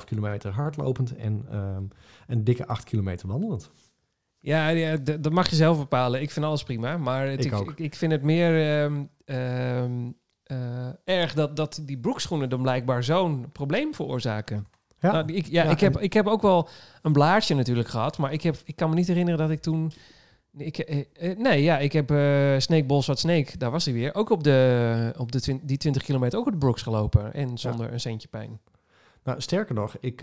12,5 kilometer hardlopend en ehm, een dikke 8 kilometer wandelend. Ja, ja dat mag je zelf bepalen. Ik vind alles prima. Maar het, Ik ik, ik, ik vind het meer ehm, ehm, eh, erg dat, dat die broekschoenen dan blijkbaar zo'n probleem veroorzaken. Ja, Nou, ik, ja, Ja, ik, heb, ik heb ook wel een blaadje natuurlijk gehad. Maar ik, heb, ik kan me niet herinneren dat ik toen... Ik, eh, eh, nee, ja, ik heb eh Snake Ball Swat Snake, daar was hij weer. Ook op, de, op de twin- die 20 kilometer ook op de Brooks gelopen. En zonder een centje pijn. nou, sterker nog, ik,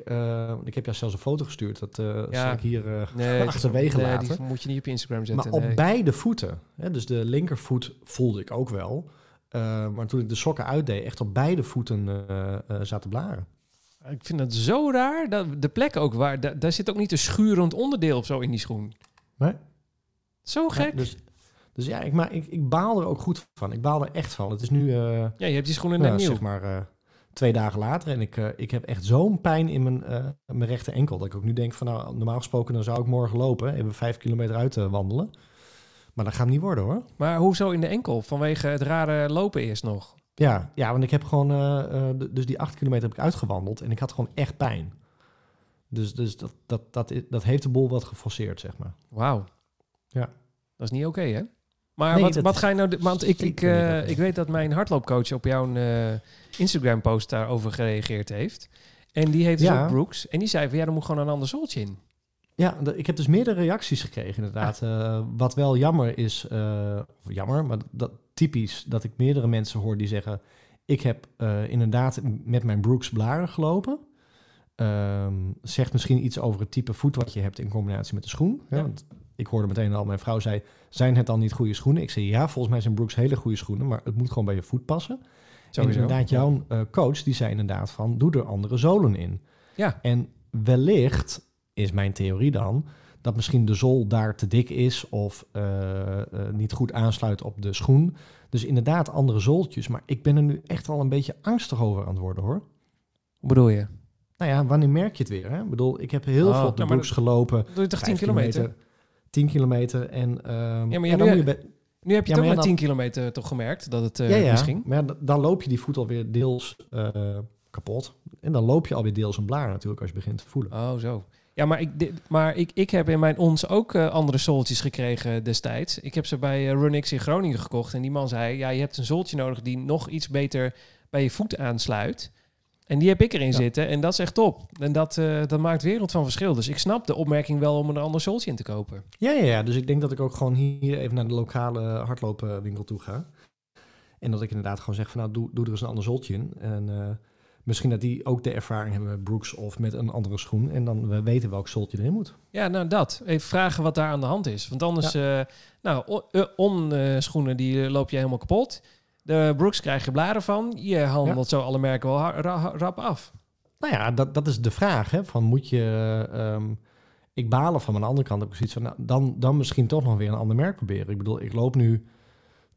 ik heb jou zelfs een foto gestuurd. Dat eh Ja. ik hier Nee, achterwege nee, laten. die moet je niet op Instagram Maar zetten. op nee. beide voeten. Hè, dus de linkervoet voelde ik ook wel. Maar toen ik de sokken uitdeed, echt op beide voeten zaten blaren. Ik vind het zo raar. Dat de plek ook waar. da- daar zit ook niet een schurend onderdeel of zo in die schoen. Nee? Zo gek. Ja, dus, dus ja, ik, maar ik, ik baal er ook goed van. Ik baal er echt van. Het is nu, eh, Ja, je hebt die schoenen net nieuw. zeg maar, eh, twee dagen later. En ik, eh, ik heb echt zo'n pijn in mijn, eh, mijn rechter enkel. Dat ik ook nu denk van, nou, normaal gesproken dan zou ik morgen lopen. Even vijf kilometer uit te wandelen. Maar dat gaat hem niet worden hoor. Maar hoezo in de enkel? Vanwege het rare lopen eerst nog. Ja, ja want ik heb gewoon, dus die acht kilometer heb ik uitgewandeld. En ik had gewoon echt pijn. Dus, dus dat, dat, dat, dat heeft de bol wat geforceerd, zeg maar. Wauw. Ja. Dat is niet oké, hè? Maar Nee, wat, dat wat ga je nou... doen? Want ik, ik, eh, ik weet dat mijn hardloopcoach op jouw eh, Instagram-post daarover gereageerd heeft. En die heeft dus Ja. ook Brooks. En die zei van, ja, er moet gewoon een ander zooltje in. Ja, ik heb dus meerdere reacties gekregen inderdaad. Eh, wat wel jammer is, eh, of jammer, maar dat typisch dat ik meerdere mensen hoor die zeggen... ik heb eh, inderdaad met mijn Brooks blaren gelopen. Ehm, zegt misschien iets over het type voet wat je hebt in combinatie met de schoen. Ja. want ik hoorde meteen al, mijn vrouw zei, zijn het dan niet goede schoenen? Ik zei, ja, volgens mij zijn Brooks hele goede schoenen, maar het moet gewoon bij je voet passen. En Sowieso. inderdaad, jouw eh, coach die zei inderdaad van, doe er andere zolen in. Ja. En wellicht is mijn theorie dan dat misschien de zool daar te dik is of eh, eh, niet goed aansluit op de schoen. Dus inderdaad andere zooltjes. Maar ik ben er nu echt wel een beetje angstig over aan het worden hoor. Hoe bedoel je? Nou ja, wanneer merk je het weer? Hè? Ik bedoel, ik heb heel Oh, veel op de Brooks gelopen. Doe je toch 10 Vijf kilometer? 10 kilometer en ehm, Ja, maar ja, dan nu- moet je bij- Nu heb je Ja, toch maar met ja, 10 dan- kilometer toch gemerkt dat het eh ja, misschien... maar dan loop je die voet alweer deels eh, kapot. En dan loop je alweer deels een blaar natuurlijk als je begint te voelen. Oh, zo. Ja, maar ik, dit- maar ik, ik heb in mijn ons ook eh, andere zooltjes gekregen destijds. Ik heb ze bij Runix in Groningen gekocht. En die man zei, ja, je hebt een zooltje nodig die nog iets beter bij je voet aansluit. En die heb ik erin Ja. zitten en dat is echt top. En dat, eh, dat maakt wereld van verschil. Dus ik snap de opmerking wel om een ander zooltje in te kopen. Ja, ja, ja, dus ik denk dat ik ook gewoon hier even naar de lokale hardloopwinkel toe ga. En dat ik inderdaad gewoon zeg van nou, doe, doe er eens een ander zoltje in. En eh, misschien dat die ook de ervaring hebben met Brooks of met een andere schoen. En dan we weten welk zoltje erin moet. Ja, nou dat. Even vragen wat daar aan de hand is. Want anders, eh nou, o- eh, on-schoenen die loop je helemaal kapot. De Brooks krijg je blaren van. Je handelt zo alle merken wel ra- rap af. Nou ja, dat, dat is de vraag. Hè, van moet je... ehm, ik balen van mijn andere kant. Heb ik zoiets van, nou, dan, dan misschien toch nog weer een ander merk proberen. Ik bedoel, ik loop nu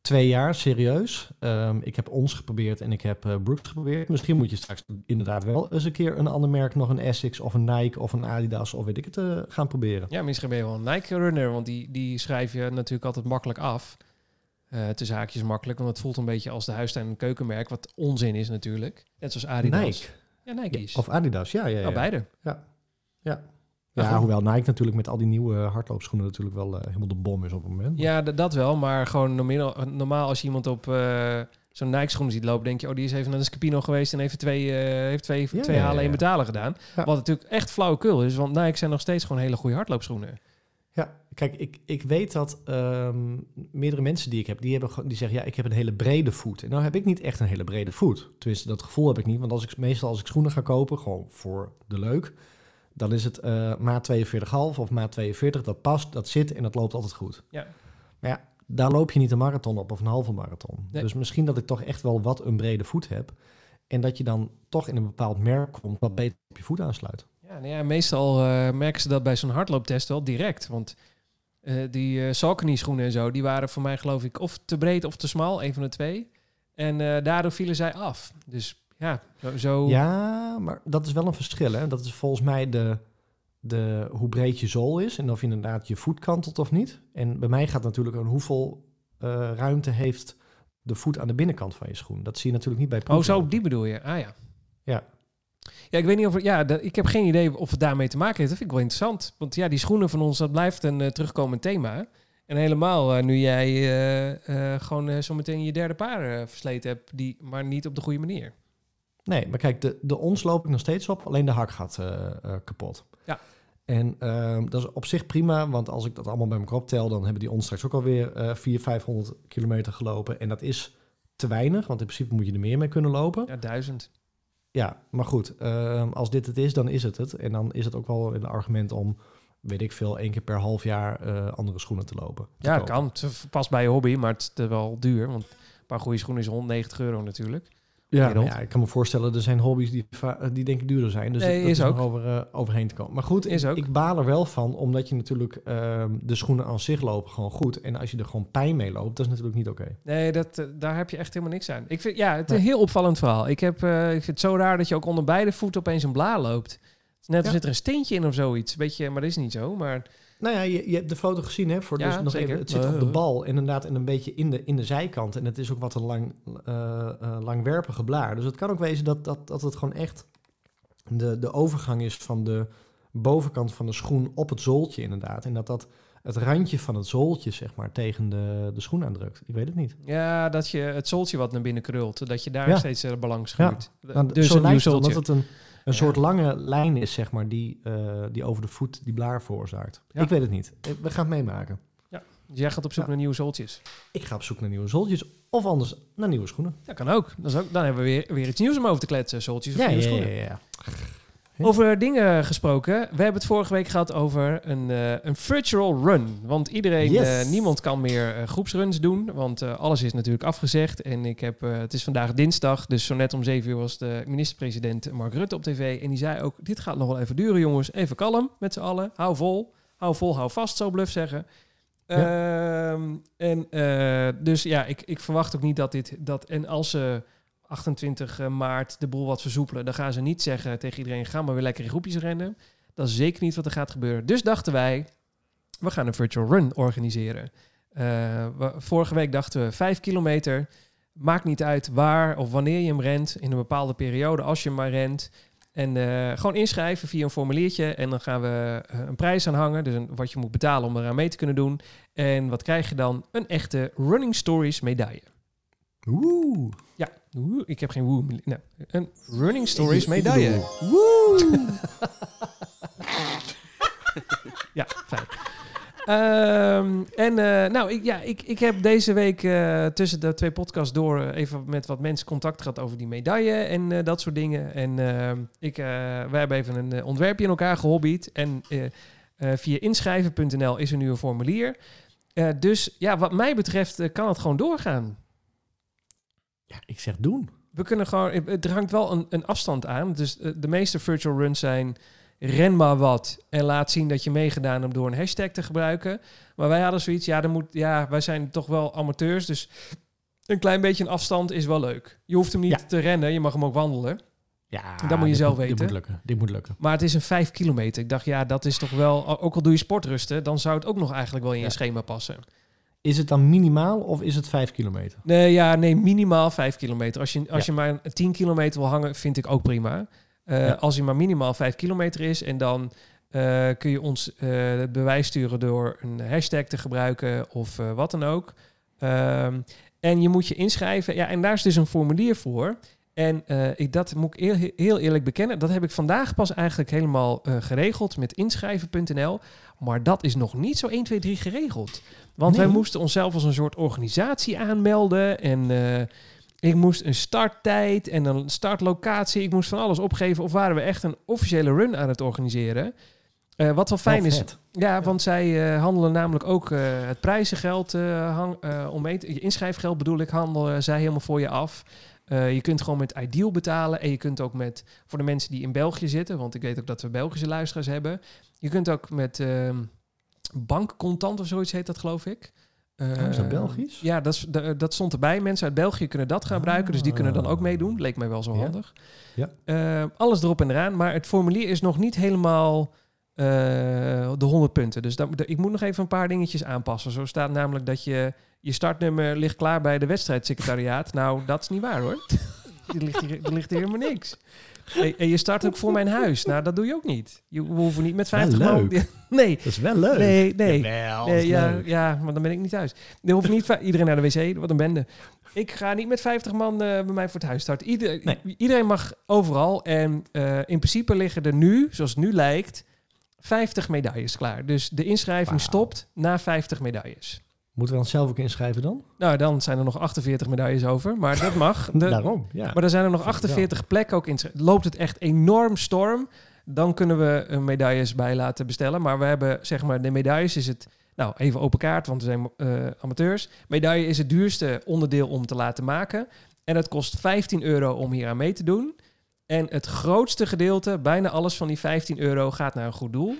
twee jaar serieus. Ehm, ik heb ons geprobeerd en ik heb eh, Brooks geprobeerd. Misschien moet je straks inderdaad wel eens een keer een ander merk, nog een Essex of een Nike of een Adidas of weet ik het, eh, gaan proberen. Ja, misschien ben je wel een Nike runner, want die, die schrijf je natuurlijk altijd makkelijk af. Eh tussen haakjes makkelijk, want het voelt een beetje als de huistuin- en keukenmerk, wat onzin is natuurlijk. Net zoals Adidas. Nike. Ja, Nike Ja, is. of Adidas, ja. ja, ja. Nou, beide. Ja, ja goed. hoewel Nike natuurlijk met al die nieuwe hardloopschoenen natuurlijk wel eh, helemaal de bom is op het moment. Ja, dat wel, maar gewoon normaal, normaal als je iemand op eh, zo'n Nike schoenen ziet lopen, denk je, oh, die is even naar de Scapino geweest en heeft twee, eh, heeft twee, Ja, twee ja, halen ja, en ja. betalen gedaan. Ja. Wat natuurlijk echt flauwekul is, want Nike zijn nog steeds gewoon hele goede hardloopschoenen. Ja, kijk, ik, ik weet dat ehm, meerdere mensen die ik heb, die, hebben, die zeggen, ja, ik heb een hele brede voet. En nou heb ik niet echt een hele brede voet. Tenminste, dat gevoel heb ik niet. Want als ik, meestal als ik schoenen ga kopen, gewoon voor de leuk, dan is het eh maat 42,5 of maat 42. Dat past, dat zit en dat loopt altijd goed. Ja. Maar ja, daar loop je niet een marathon op of een halve marathon. Nee. Dus misschien dat ik toch echt wel wat een brede voet heb. En dat je dan toch in een bepaald merk komt wat beter op je voet aansluit. Ja, nou ja meestal eh, merken ze dat bij zo'n hardlooptest wel direct. Want eh, die uh, Saucony schoenen en zo, die waren voor mij geloof ik of te breed of te smal, een van de twee. En eh, daardoor vielen zij af. Dus ja, zo, zo... Ja, maar dat is wel een verschil. Hè? Dat is volgens mij de, de, hoe breed je zool is en of je inderdaad je voet kantelt of niet. En bij mij gaat natuurlijk een hoeveel uh, ruimte heeft de voet aan de binnenkant van je schoen. Dat zie je natuurlijk niet bij proeflopen. Oh, zo die bedoel je? Ah ja. Ja. Ja, ik weet niet of... Ja, dat, ik heb geen idee of het daarmee te maken heeft. Dat vind ik wel interessant. Want ja, die schoenen van ons, dat blijft een uh, terugkomend thema. En helemaal uh, nu jij uh, gewoon zo meteen je derde paar versleten hebt, die, maar niet op de goede manier. Nee, maar kijk, de, de ons loop ik nog steeds op, alleen de hak gaat kapot. Ja. En ehm, dat is op zich prima, want als ik dat allemaal bij elkaar optel, dan hebben die ons straks ook alweer uh, 400, 500 kilometer gelopen. En dat is te weinig, want in principe moet je er meer mee kunnen lopen. Ja, duizend. Ja, maar goed, uh, als dit het is, dan is het het. En dan is het ook wel een argument om, weet ik veel, één keer per half jaar uh, andere schoenen te lopen. Te ja, kopen. kan. Het past bij je hobby, maar het is wel duur. Want een paar goede schoenen is 190 euro natuurlijk. Ja, ja, ik kan me voorstellen, er zijn hobby's die, die denk ik duurder zijn. Dus nee, dat is, ook. over, uh, overheen te komen. Maar goed, is ik, ook. ik baal er wel van, omdat je natuurlijk uh, de schoenen aan zich lopen gewoon goed. En als je er gewoon pijn mee loopt, dat is natuurlijk niet oké. Okay. Nee, dat, uh, daar heb je echt helemaal niks aan. Ik vind, ja, het is een heel opvallend verhaal. Ik, heb, ik vind het zo raar dat je ook onder beide voeten opeens een blaar loopt. Net als ja. zit er een steentje in of zoiets. Beetje, maar dat is niet zo. Maar nou ja, je, je hebt de foto gezien, hè? Voor ja, dus nog zeker. even, het zit op de bal, inderdaad, en een beetje in de, in de zijkant. En het is ook wat een lang, uh, uh, langwerpige blaar. Dus het kan ook wezen dat, dat, dat het gewoon echt de, de overgang is van de bovenkant van de schoen op het zooltje, inderdaad. En dat dat het randje van het zooltje, zeg maar, tegen de, de schoen aandrukt. Ik weet het niet. Ja, dat je het zooltje wat naar binnen krult, dat je daar ja. steeds uh, belang schuurt. Ja. Nou, dus zo een nieuw het, zooltje. omdat het een, een soort lange lijn is, zeg maar, die, uh, die over de voet die blaar veroorzaakt. Ja. Ik weet het niet. We gaan het meemaken. Ja. Dus jij gaat op zoek naar nieuwe zooltjes? Ik ga op zoek naar nieuwe zooltjes. Of anders naar nieuwe schoenen. Dat kan ook. Dat is ook dan hebben we weer, weer iets nieuws om over te kletsen. Zooltjes of ja, nieuwe ja, schoenen. Ja, ja, Over dingen gesproken. We hebben het vorige week gehad over een, uh, een virtual run. Want iedereen, Yes. uh, niemand kan meer uh, groepsruns doen. Want alles is natuurlijk afgezegd. En ik heb, het is vandaag dinsdag. Dus zo net om zeven uur was de minister-president Mark Rutte op tv. En die zei ook, dit gaat nog wel even duren jongens. Even kalm met z'n allen. Hou vol. Hou vol, hou vast, zou Bluff zeggen. Ja. en dus ja, ik, ik verwacht ook niet dat dit... Dat, en als ze 28 maart de boel wat versoepelen... dan gaan ze niet zeggen tegen iedereen... ga maar weer lekker in groepjes rennen. Dat is zeker niet wat er gaat gebeuren. Dus dachten wij, we gaan een virtual run organiseren. Uh, we, vorige week dachten we 5 kilometer. Maakt niet uit waar of wanneer je hem rent. In een bepaalde periode, als je hem maar rent. En uh, gewoon inschrijven via een formuliertje. En dan gaan we uh, een prijs aan hangen. Dus een, wat je moet betalen om eraan mee te kunnen doen. En wat krijg je dan? Een echte Running Stories medaille. Oeh. Ja, ik heb geen woe. Nou, een Running Stories medaille. Woe. ja, fijn. Um, en uh, nou, ik, ja, ik, ik heb deze week uh, tussen de twee podcasts door uh, even met wat mensen contact gehad over die medaille en dat soort dingen. En ehm, ik, wij hebben even een ontwerpje in elkaar gehobbied. En via inschrijven.nl is er nu een formulier. dus ja, wat mij betreft kan het gewoon doorgaan. Ja, ik zeg doen. We kunnen gewoon, het hangt wel een, een afstand aan. Dus de meeste virtual runs zijn ren maar wat en laat zien dat je meegedaan hebt door een hashtag te gebruiken. Maar wij hadden zoiets, ja, dan moet, ja, wij zijn toch wel amateurs, dus een klein beetje een afstand is wel leuk. Je hoeft hem niet ja. te rennen, je mag hem ook wandelen. Ja, dat moet je zelf moet, weten. Dit moet lukken. Dit moet lukken. Maar het is een vijf kilometer. Ik dacht, ja, dat is toch wel, ook al doe je sportrusten, dan zou het ook nog eigenlijk wel in je ja. schema passen. Is het dan minimaal of is het vijf kilometer? Nee, ja, nee, minimaal vijf kilometer. Als je, als ja. je maar 10 kilometer wil hangen, vind ik ook prima. Uh, ja. Als hij maar minimaal 5 kilometer is en dan uh, kun je ons het bewijs sturen door een hashtag te gebruiken of wat dan ook. Um, en je moet je inschrijven. Ja, en daar is dus een formulier voor. En ik, dat moet ik heel, heel, eerlijk bekennen. Dat heb ik vandaag pas eigenlijk helemaal geregeld met inschrijven.nl. Maar dat is nog niet zo 1, 2, 3 geregeld. Want nee. wij moesten onszelf als een soort organisatie aanmelden. En ik moest een starttijd en een startlocatie. Ik moest van alles opgeven. Of waren we echt een officiële run aan het organiseren? Wat wel fijn is. Ja, ja, want zij handelen namelijk ook het prijzengeld. om mee te, je inschrijfgeld bedoel ik, handelen zij helemaal voor je af. Eh, je kunt gewoon met Ideal betalen. En je kunt ook met, voor de mensen die in België zitten, want ik weet ook dat we Belgische luisteraars hebben. Je kunt ook met ehm bankcontant of zoiets heet dat, geloof ik. Oh, is dat Eh, Belgisch? Ja, dat, is, de- dat stond erbij. Mensen uit België kunnen dat gaan gebruiken, dus die kunnen dan ook meedoen. Leek mij wel zo Ja. handig. Ja. Eh, alles erop en eraan, maar het formulier is nog niet helemaal eh, de 100 punten. Dus dat, ik moet nog even een paar dingetjes aanpassen. Zo staat namelijk dat je je startnummer ligt klaar bij de wedstrijdsecretariaat. Nou, dat is niet waar hoor. er, ligt hier, er ligt hier helemaal niks. En, en je start ook voor mijn huis. Nou, dat doe je ook niet. Je we hoeven niet met Wel 50 man. Nee, Dat is wel leuk. nee, nee. Jawel, Nee, ja, leuk. ja, maar dan ben ik niet thuis. Er hoeft niet iedereen naar de wc, wat een bende. Ik ga niet met 50 man eh, bij mij voor het huis starten. Ieder, Nee. Iedereen mag overal. En eh, in principe liggen er nu, zoals het nu lijkt, 50 medailles klaar. Dus de inschrijving stopt na 50 medailles. Moeten we dan zelf ook inschrijven dan? Nou, dan zijn er nog 48 medailles over. Maar dat mag. De- Daarom, ja. maar er zijn er nog Vind ik wel. 48 plekken ook in. Loopt het echt enorm storm, dan kunnen we eh, medailles bij laten bestellen. Maar we hebben, zeg maar, de medailles is het... Nou, even open kaart, want we zijn eh, amateurs. Medaille is het duurste onderdeel om te laten maken. En het kost 15 euro om hier aan mee te doen. En het grootste gedeelte, bijna alles van die 15 euro, gaat naar een goed doel.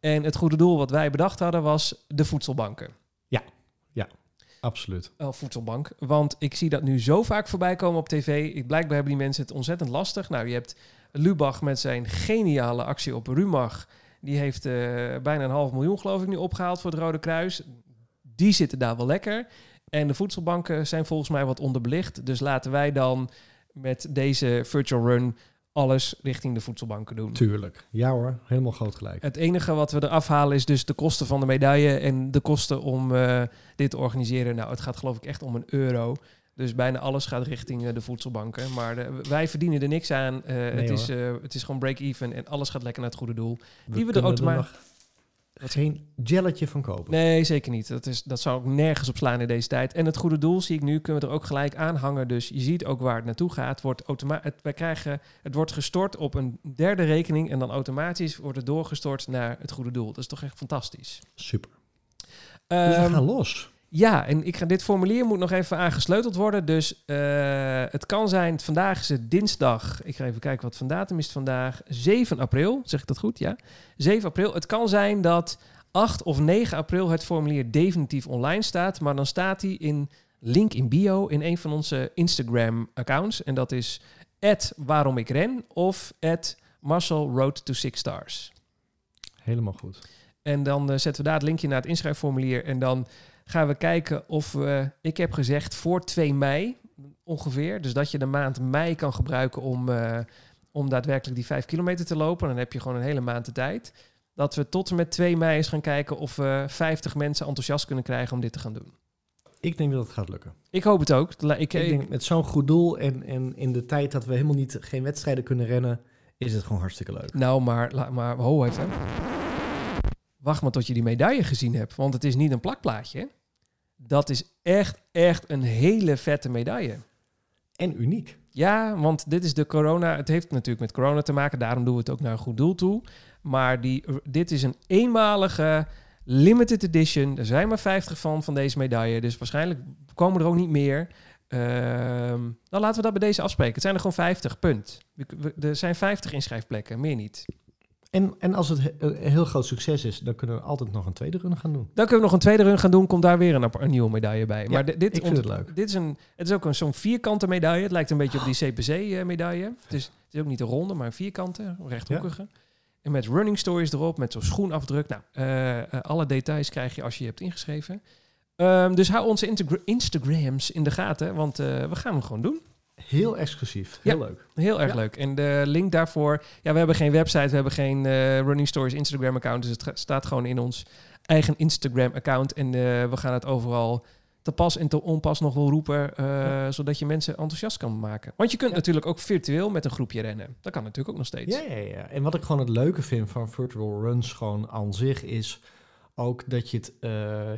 En het goede doel wat wij bedacht hadden was de voedselbanken. Absoluut. Oh, voedselbank. Want ik zie dat nu zo vaak voorbij komen op tv. Ik, blijkbaar hebben die mensen het ontzettend lastig. Nou, je hebt Lubach met zijn geniale actie op Rumach. Die heeft eh, bijna een half miljoen, geloof ik, nu opgehaald voor het Rode Kruis. Die zitten daar wel lekker. En de voedselbanken zijn volgens mij wat onderbelicht. Dus laten wij dan met deze virtual run alles richting de voedselbanken doen. Tuurlijk. Ja hoor, helemaal groot gelijk. Het enige wat we eraf halen is dus de kosten van de medaille en de kosten om eh, dit te organiseren. Nou, het gaat geloof ik echt om een euro. Dus bijna alles gaat richting eh, de voedselbanken. Maar de- wij verdienen er niks aan. Eh, het, is, eh, het is gewoon break-even en alles gaat lekker naar het goede doel. die we er kunnen nog geen jelletje van kopen. Nee, zeker niet. Dat, is, dat zou ook nergens op slaan in deze tijd. En het goede doel zie ik nu, kunnen we er ook gelijk aan hangen. Dus je ziet ook waar het naartoe gaat. Wordt automa- het, wij krijgen, het wordt gestort op een derde rekening en dan automatisch wordt het doorgestort naar het goede doel. Dat is toch echt fantastisch. Super. Dus we Ehm, gaan los. Ja, en ik ga, dit formulier moet nog even aangesleuteld worden. Dus eh, het kan zijn, vandaag is het dinsdag. Ik ga even kijken wat van datum is vandaag. 7 april, zeg ik dat goed? Ja. 7 april. Het kan zijn dat 8 of 9 april het formulier definitief online staat. Maar dan staat hij in link in bio in een van onze Instagram accounts. En dat is waarom ik ren of Marcel Road to Six Stars. Helemaal goed. En dan eh, zetten we daar het linkje naar het inschrijfformulier. En dan gaan we kijken of we, ik heb gezegd voor 2 mei ongeveer. Dus dat je de maand mei kan gebruiken om, eh, om daadwerkelijk die 5 kilometer te lopen. Dan heb je gewoon een hele maand de tijd. Dat we tot en met 2 mei eens gaan kijken of we 50 mensen enthousiast kunnen krijgen om dit te gaan doen. Ik denk dat het gaat lukken. Ik hoop het ook. Ik, Ik denk met zo'n goed doel en, en in de tijd dat we helemaal niet geen wedstrijden kunnen rennen, is het gewoon hartstikke leuk. nou, maar, maar ho even. Wacht maar tot je die medaille gezien hebt. Want het is niet een plakplaatje. Dat is echt, echt een hele vette medaille. En uniek. Ja, want dit is de corona. Het heeft natuurlijk met corona te maken. Daarom doen we het ook naar een goed doel toe. Maar die, dit is een eenmalige limited edition. Er zijn maar 50 van van deze medaille. Dus waarschijnlijk komen er ook niet meer. Ehm dan laten we dat bij deze afspreken. Het zijn er gewoon 50, punt. Er zijn 50 inschrijfplekken, meer niet. En, en als het he- een heel groot succes is, dan kunnen we altijd nog een tweede run gaan doen. Dan kunnen we nog een tweede run gaan doen. Komt daar weer een, een nieuwe medaille bij. Ja, maar di- dit, ik vind het leuk. Dit is, een, het is ook een, zo'n vierkante medaille. Het lijkt een beetje op die CPC-medaille. Het, is, het is ook niet een ronde, maar een vierkante, rechthoekige. En met running stories erop, met zo'n schoenafdruk. Nou, eh, eh, alle details krijg je als je je hebt ingeschreven. Ehm, dus hou onze Instagrams in de gaten, want eh, we gaan hem gewoon doen. Heel exclusief. Heel leuk. Heel erg Ja. leuk. En de link daarvoor... Ja, we hebben geen website, we hebben geen eh, Running Stories Instagram-account. Dus het staat gewoon in ons eigen Instagram-account. En eh, we gaan het overal te pas en te onpas nog wel roepen... eh, zodat je mensen enthousiast kan maken. Want je kunt Ja. natuurlijk ook virtueel met een groepje rennen. Dat kan natuurlijk ook nog steeds. Ja, ja, ja. En wat ik gewoon het leuke vind van virtual runs gewoon aan zich is ook dat je het, eh,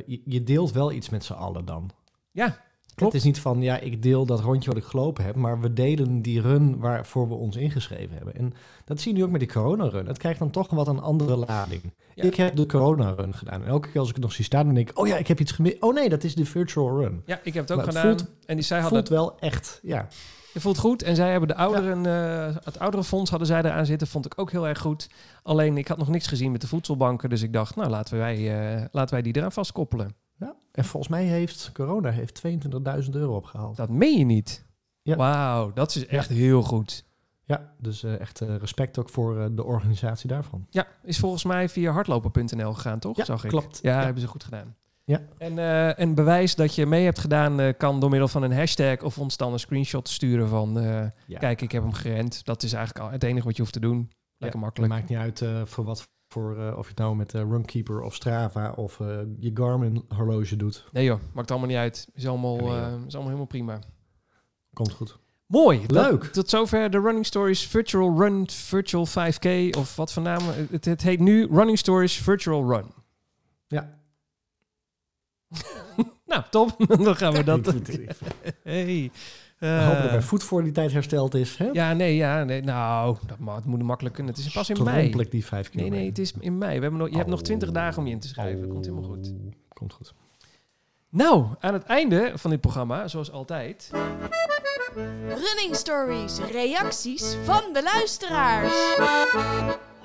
je, je deelt wel iets met z'n allen dan. Ja. Klopt. Het is niet van, ja, ik deel dat rondje wat ik gelopen heb, maar we delen die run waarvoor we ons ingeschreven hebben. En dat zie je nu ook met die corona-run. Het krijgt dan toch wat een andere lading. Ja. Ik heb de corona-run gedaan. En elke keer als ik het nog zie staan, dan denk ik, oh ja, ik heb iets gemist. Oh nee, dat is de virtual run. Ja, ik heb het ook het gedaan. voelt- en die, zij hadden Voelt wel echt, ja. Het voelt goed. En zij hebben de ouderen, eh, het ouderenfonds hadden zij eraan zitten. Vond ik ook heel erg goed. Alleen ik had nog niks gezien met de voedselbanken. Dus ik dacht, nou laten wij, eh, laten wij die eraan vastkoppelen. En volgens mij heeft corona heeft 22.000 euro opgehaald. Dat meen je niet. Ja. Wauw, dat is echt heel goed. Ja, dus eh, echt eh, respect ook voor eh, de organisatie daarvan. Ja, is volgens mij via hardlopen.nl gegaan, toch? Ja, Zag ik. klopt. Ja, Ja. hebben ze goed gedaan. Ja. En een bewijs dat je mee hebt gedaan kan door middel van een hashtag of ons dan een screenshot sturen van Ja. kijk, ik heb hem gerend. Dat is eigenlijk al het enige wat je hoeft te doen. Lekker makkelijk. Het maakt niet uit voor wat voor eh, of je het nou met eh, Runkeeper of Strava of eh, je Garmin horloge doet. Nee joh, maakt allemaal niet uit. Is allemaal, nee, is allemaal helemaal prima. Komt goed. Mooi. dat- Leuk. tot zover de Running Stories Virtual Run, Virtual 5K of wat voor naam. Het, het heet nu Running Stories Virtual Run. Ja. Nou, top. Dan gaan we dat... Hey. We hopen dat mijn voet voor die tijd hersteld is. Hè? ja, nee, ja, nee. Nou, dat, ma- het moet makkelijk kunnen. Het is pas in mei. Die vijf Nee, kilometer. nee, het is in mei. We hebben nog, je hebt nog 20 Oh. dagen om je in te schrijven. Komt helemaal goed. Oh, Komt goed. Nou, aan het einde van dit programma, zoals altijd... Running Stories, reacties van de luisteraars.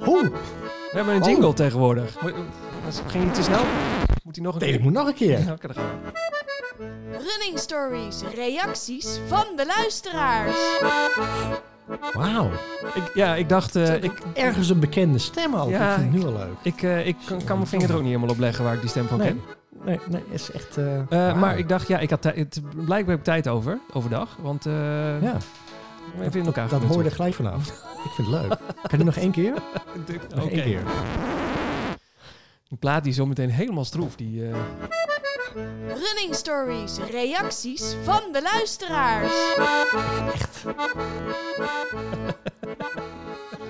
Oeh, We hebben een jingle tegenwoordig. Moet- Ging niet te snel? Moet hij nog een nee, keer? ik moet nog een keer. Ja, oké, dan gaan we. Running Stories, reacties van de luisteraars. Wauw. Ik, ja, ik dacht... eh, ik, Ergens een bekende stem ook. Ja, ik vind het nu al leuk. ik, eh, ik kan, kan mijn vinger er ook niet helemaal op leggen waar ik die stem van Nee, ken. nee, nee, is echt... eh, Eh, wauw. Maar ik dacht, ja, ik had tij- het, blijkbaar heb ik tijd over, overdag. Want eh Ja, even in elkaar dat hoorde gelijk vanaf. Ik vind het leuk. Kan je nog één keer? Nog Oké. één keer. Die plaat die zo meteen helemaal stroef. Die, eh, Running Stories, reacties van de luisteraars.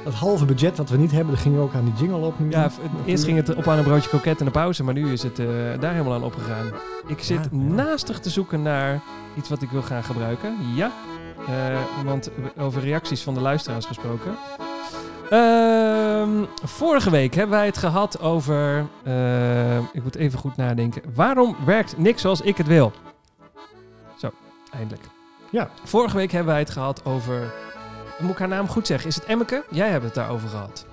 Dat halve budget wat we niet hebben, dat ging ook aan die jingle op nu. ja, eerst ging het op aan een broodje kroket en een pauze, maar nu is het eh, daar helemaal aan opgegaan. Ik zit Ja, ja. naastig te zoeken naar iets wat ik wil gaan gebruiken. Ja, Eh, want over reacties van de luisteraars gesproken. Ehm, vorige week hebben wij het gehad over. eh, ik moet even goed nadenken. Waarom werkt niks zoals ik het wil? Zo, eindelijk. Ja. Vorige week hebben wij het gehad over. Moet ik haar naam goed zeggen? Is het Emmeke? Jij hebt het daarover gehad.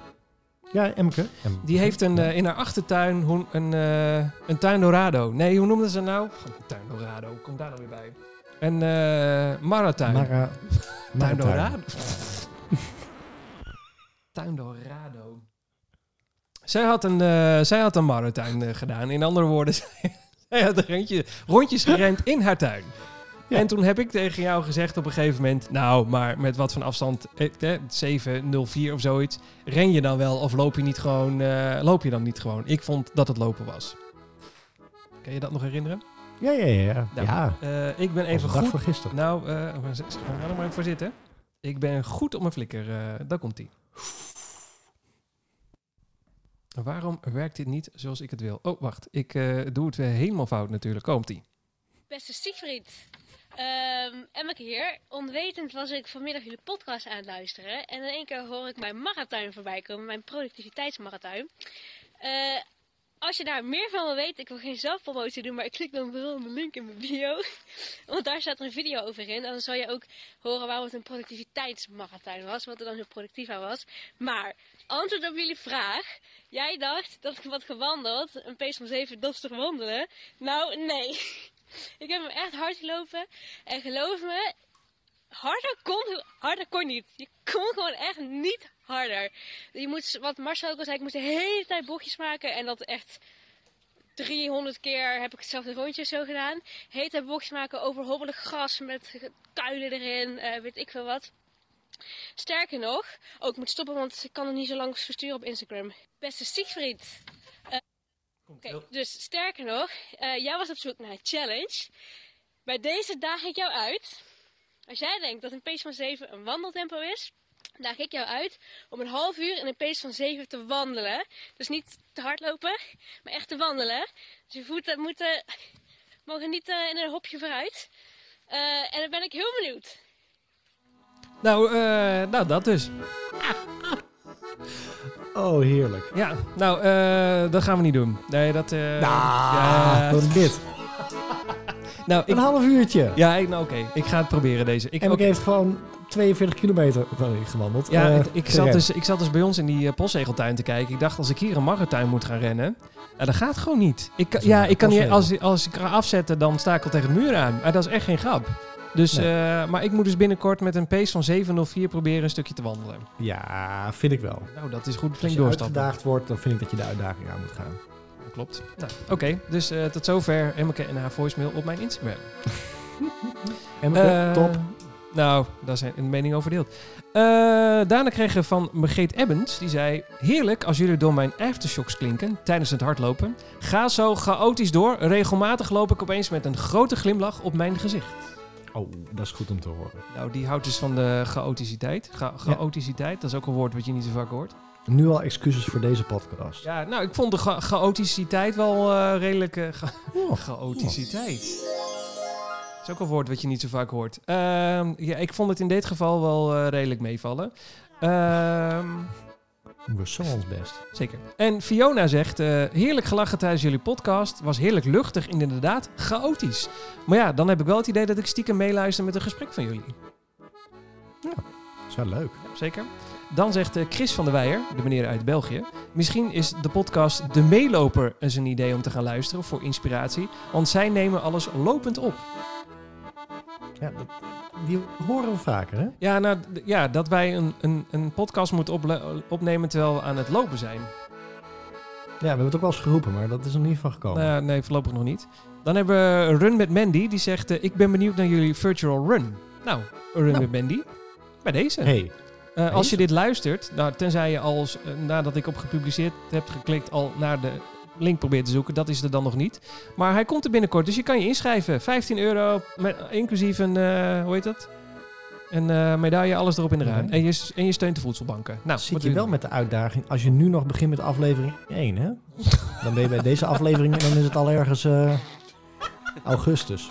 Ja, Emke. Em- Die heeft een, eh, in haar achtertuin hoe- een, eh, een tuin dorado. Nee, hoe noemden ze nou? Gewoon een tuin dorado. Kom daar nou weer bij. Een eh maratuin. Mara, tuin Maratuin. dorado. tuin dorado. Zij had een, eh zij had een maratuin eh, gedaan. In andere woorden, zij, zij had een rondje, rondjes gerend in haar tuin. Ja. En toen heb ik tegen jou gezegd op een gegeven moment... Nou, maar met wat van afstand, eh, eh, 704 of zoiets... ren je dan wel of loop je, niet gewoon, eh, loop je dan niet gewoon? Ik vond dat het lopen was. Kan je dat nog herinneren? Ja, ja, ja. ja. Nou, ja. Ik ben even goed... voor gisteren. Nou, eh ga er maar even voor zitten. Ik ben goed op mijn flikker. daar komt ie. Waarom werkt dit niet zoals ik het wil? Oh, wacht. Ik eh, doe het weer helemaal fout natuurlijk. Komt ie. Beste Siegfried, Ehm Emmeke hier. Onwetend was ik vanmiddag jullie podcast aan het luisteren. En in één keer hoor ik mijn marathon voorbij komen, mijn productiviteitsmarathon. Eh, als je daar meer van wil weten, ik wil geen zelfpromotie doen, maar ik klik dan vooral op de link in mijn bio. Want daar staat er een video over in. En dan zal je ook horen waarom het een productiviteitsmarathon was, wat er dan zo productief aan was. Maar, antwoord op jullie vraag. Jij dacht dat ik wat gewandeld, een pace van 7, dat is toch wandelen? Nou, nee. Ik heb hem echt hard gelopen. En geloof me, harder kon, harder kon niet. Je kon gewoon echt niet harder. Je moet, wat Marcel ook al zei, ik moest de hele tijd bochtjes maken. En dat echt 300 keer heb ik hetzelfde rondje zo gedaan. Tijd bochtjes maken over hobbelig gras met kuilen erin, eh, weet ik veel wat. Sterker nog, ook ik moet stoppen, want ik kan het niet zo lang versturen op Instagram. Beste Siegfried, Oké, dus sterker nog, eh, jij was op zoek naar een challenge. Bij deze daag ik jou uit. Als jij denkt dat een pace van 7 een wandeltempo is, daag ik jou uit om een half uur in een pace van 7 te wandelen. Dus niet te hardlopen, maar echt te wandelen. Dus je voeten moeten, mogen niet eh, in een hopje vooruit. Eh, en dan ben ik heel benieuwd. Nou, eh, nou, dat dus. Oh, heerlijk. Ja, nou, eh, dat gaan we niet doen. Nee, dat... eh, Nou, ja, wat is dit? Nou, ik, Een half uurtje. ja, ik, nou, oké. Ik ga het proberen deze. Ik, En ik heeft gewoon 42 kilometer sorry, gewandeld. Ja, Eh, ik, ik zat dus, ik zat dus bij ons in die uh, postzegeltuin te kijken. Ik dacht, als ik hier een marathon moet gaan rennen... Dat gaat gewoon niet. Ik, kan- ja, ik kan postzegel. als, als ik ga afzetten, dan sta ik al tegen de muur aan. Maar dat is echt geen grap. Dus, Nee. eh, maar ik moet dus binnenkort met een pace van 704 proberen een stukje te wandelen. Ja, vind ik wel. Nou, dat is goed Als flink je doorstappen. uitgedaagd wordt, dan vind ik dat je de uitdaging aan moet gaan. Klopt. Nou, oké. Dus eh, tot zover Emmeke en haar voicemail op mijn Instagram. Emmeke, Eh, top. Nou, daar zijn een mening over verdeeld. Eh, daarna kregen we van Margreet Ebbens. Die zei... Heerlijk als jullie door mijn aftershocks klinken tijdens het hardlopen. Ga zo chaotisch door. Regelmatig loop ik opeens met een grote glimlach op mijn gezicht. Oh, dat is goed om te horen. Nou, die houdt dus van de chaoticiteit. Cha chaoticiteit, dat is ook een woord wat je niet zo vaak hoort. Nu al excuses voor deze podcast. Ja, nou, ik vond de cha chaoticiteit wel eh, redelijk... cha- Oh, chaoticiteit. Dat is ook een woord wat je niet zo vaak hoort. Ehm, ja, ik vond het in dit geval wel eh, redelijk meevallen. Ehm, we zo ons best. zeker. En Fiona zegt, heerlijk gelachen tijdens jullie podcast. Was heerlijk luchtig en inderdaad chaotisch. Maar ja, dan heb ik wel het idee dat ik stiekem meeluister met een gesprek van jullie. Dat is wel leuk. Ja, zeker. Dan zegt eh, Chris van der Weijer, de meneer uit België. Misschien is de podcast De Meeloper eens een idee om te gaan luisteren voor inspiratie. Want zij nemen alles lopend op. Ja, dat, die horen we vaker, hè? Ja, nou, ja dat wij een, een, een podcast moeten opnemen terwijl we aan het lopen zijn. Ja, we hebben het ook wel eens geroepen, maar dat is er niet van gekomen. Nou, nee, voorlopig nog niet. Dan hebben we Run met Mandy. Die zegt, eh, ik ben benieuwd naar jullie virtual run. Nou, Run Nou. met Mandy. Bij deze. hey, Eh, als je dit luistert, nou, tenzij je als, eh, nadat ik op gepubliceerd heb geklikt, al naar de link probeert te zoeken. Dat is er dan nog niet. Maar hij komt er binnenkort, dus je kan je inschrijven. 15 euro, met, inclusief een, eh, hoe heet dat? Een medaille, alles erop en eraan. Oké. En, je, en je steunt de voedselbanken. Nou, zit je wel met de uitdaging, als je nu nog begint met aflevering 1, hè? Dan ben je bij deze aflevering, dan is het al ergens augustus.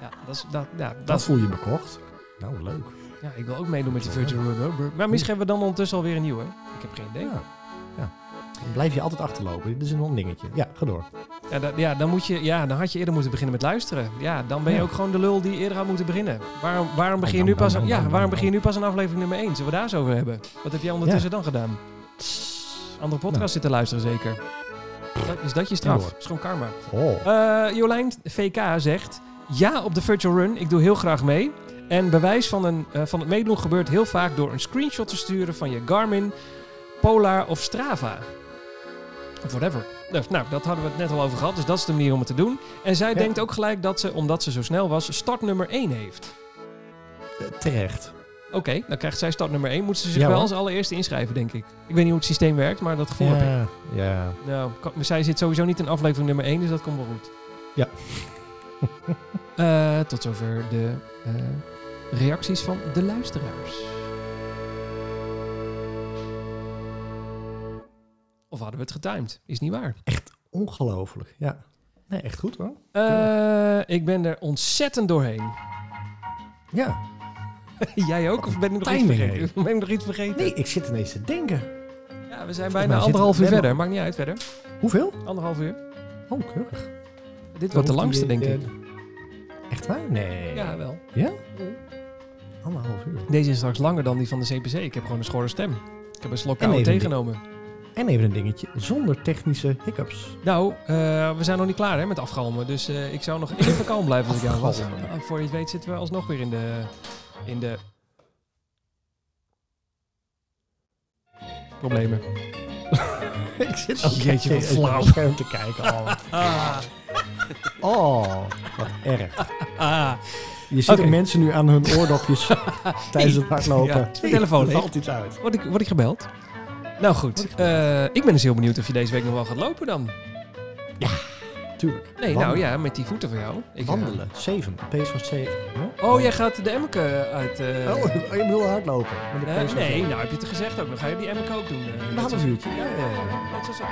Ja, dat, is, dat, ja, Dat dat, voel je bekocht. Nou, leuk. Ja, ik wil ook meedoen met die virtual run. Maar misschien hebben we dan ondertussen alweer een nieuwe. Ik heb geen idee. Ja. ja. Dan blijf je altijd achterlopen. Dit is een dingetje. Ja, ga door. Ja, da- ja, dan moet je, ja, dan had je eerder moeten beginnen met luisteren. Ja, dan ben je Ja. ook gewoon de lul die eerder had moeten beginnen. Waarom, waarom, begin, je nu pas ja, waarom begin je nu pas aan aflevering nummer 1? Zullen we daar eens over hebben? Wat heb jij ondertussen dan gedaan? Andere podcast Nou. zitten luisteren zeker. Dat- Is dat je straf? door. is gewoon karma. Oh. Eh, Jolijn VK zegt... Ja, op de virtual run. Ik doe heel graag mee. En bewijs van, een, eh, van het meedoen gebeurt heel vaak door een screenshot te sturen van je Garmin, Polar of Strava. Of whatever. Dus, nou, dat hadden we het net al over gehad. Dus dat is de manier om het te doen. En zij Ja. denkt ook gelijk dat ze, omdat ze zo snel was, start nummer 1 heeft. Eh, terecht. Oké, dan krijgt zij start nummer 1. Moet ze zich Ja, wel als allereerste inschrijven, denk ik. Ik weet niet hoe het systeem werkt, maar dat gevoel heb ik. Ja, ja. Nou, zij zit sowieso niet in aflevering nummer 1, dus dat komt wel goed. Ja. Eh, tot zover de eh, reacties van de luisteraars. Of hadden we het getimed? Is niet waar. Ongelooflijk. Ja. Nee, echt goed hoor. Eh, ik ben er ontzettend doorheen. Ja. Jij ook? Of ben ik nog iets vergeten? Ben ik nog iets vergeten? Nee, ik zit ineens te denken. Ja, we zijn bijna anderhalf uur verder. Maakt niet uit verder. Hoeveel? Anderhalf uur. Oh, keurig. Dit wordt de langste, denk ik. Echt waar? Nee. Ja, wel. Ja? Anderhalf uur. Deze is straks langer dan die van de CPC. Ik heb gewoon een schorre stem. Ik heb een slok En koude even thee die- genomen. En even een dingetje. Zonder technische hiccups. Nou, eh, we zijn nog niet klaar hè, met afgalmen. Dus eh, ik zou nog even kalm blijven als ik jou was. Nou, voor je het weet zitten we alsnog weer in de... In de... Problemen. ik zit Oh, jeetje, wat even flauw. scherm te kijken. Oh, Ah, oh wat erg. Je ziet ook mensen nu aan hun oordopjes tijdens het hardlopen. Ja, is mijn telefoon er leeg. valt iets uit. Word, ik, word ik gebeld? Nou goed, eh, ik ben dus heel benieuwd of je deze week nog wel gaat lopen dan. Tuurlijk. Nee, Wandelen. nou ja, met die voeten van jou. Ik, eh, Wandelen. 7. Pace van 7. Ja? oh, jij gaat de Emmeke uit... eh, Oh, je bedoelt hardlopen. Met de nee, nou heb je het gezegd ook. Dan ga je die Emmeke ook doen. eh, Een half uurtje. Ja, ja, ja. Net zoals ik.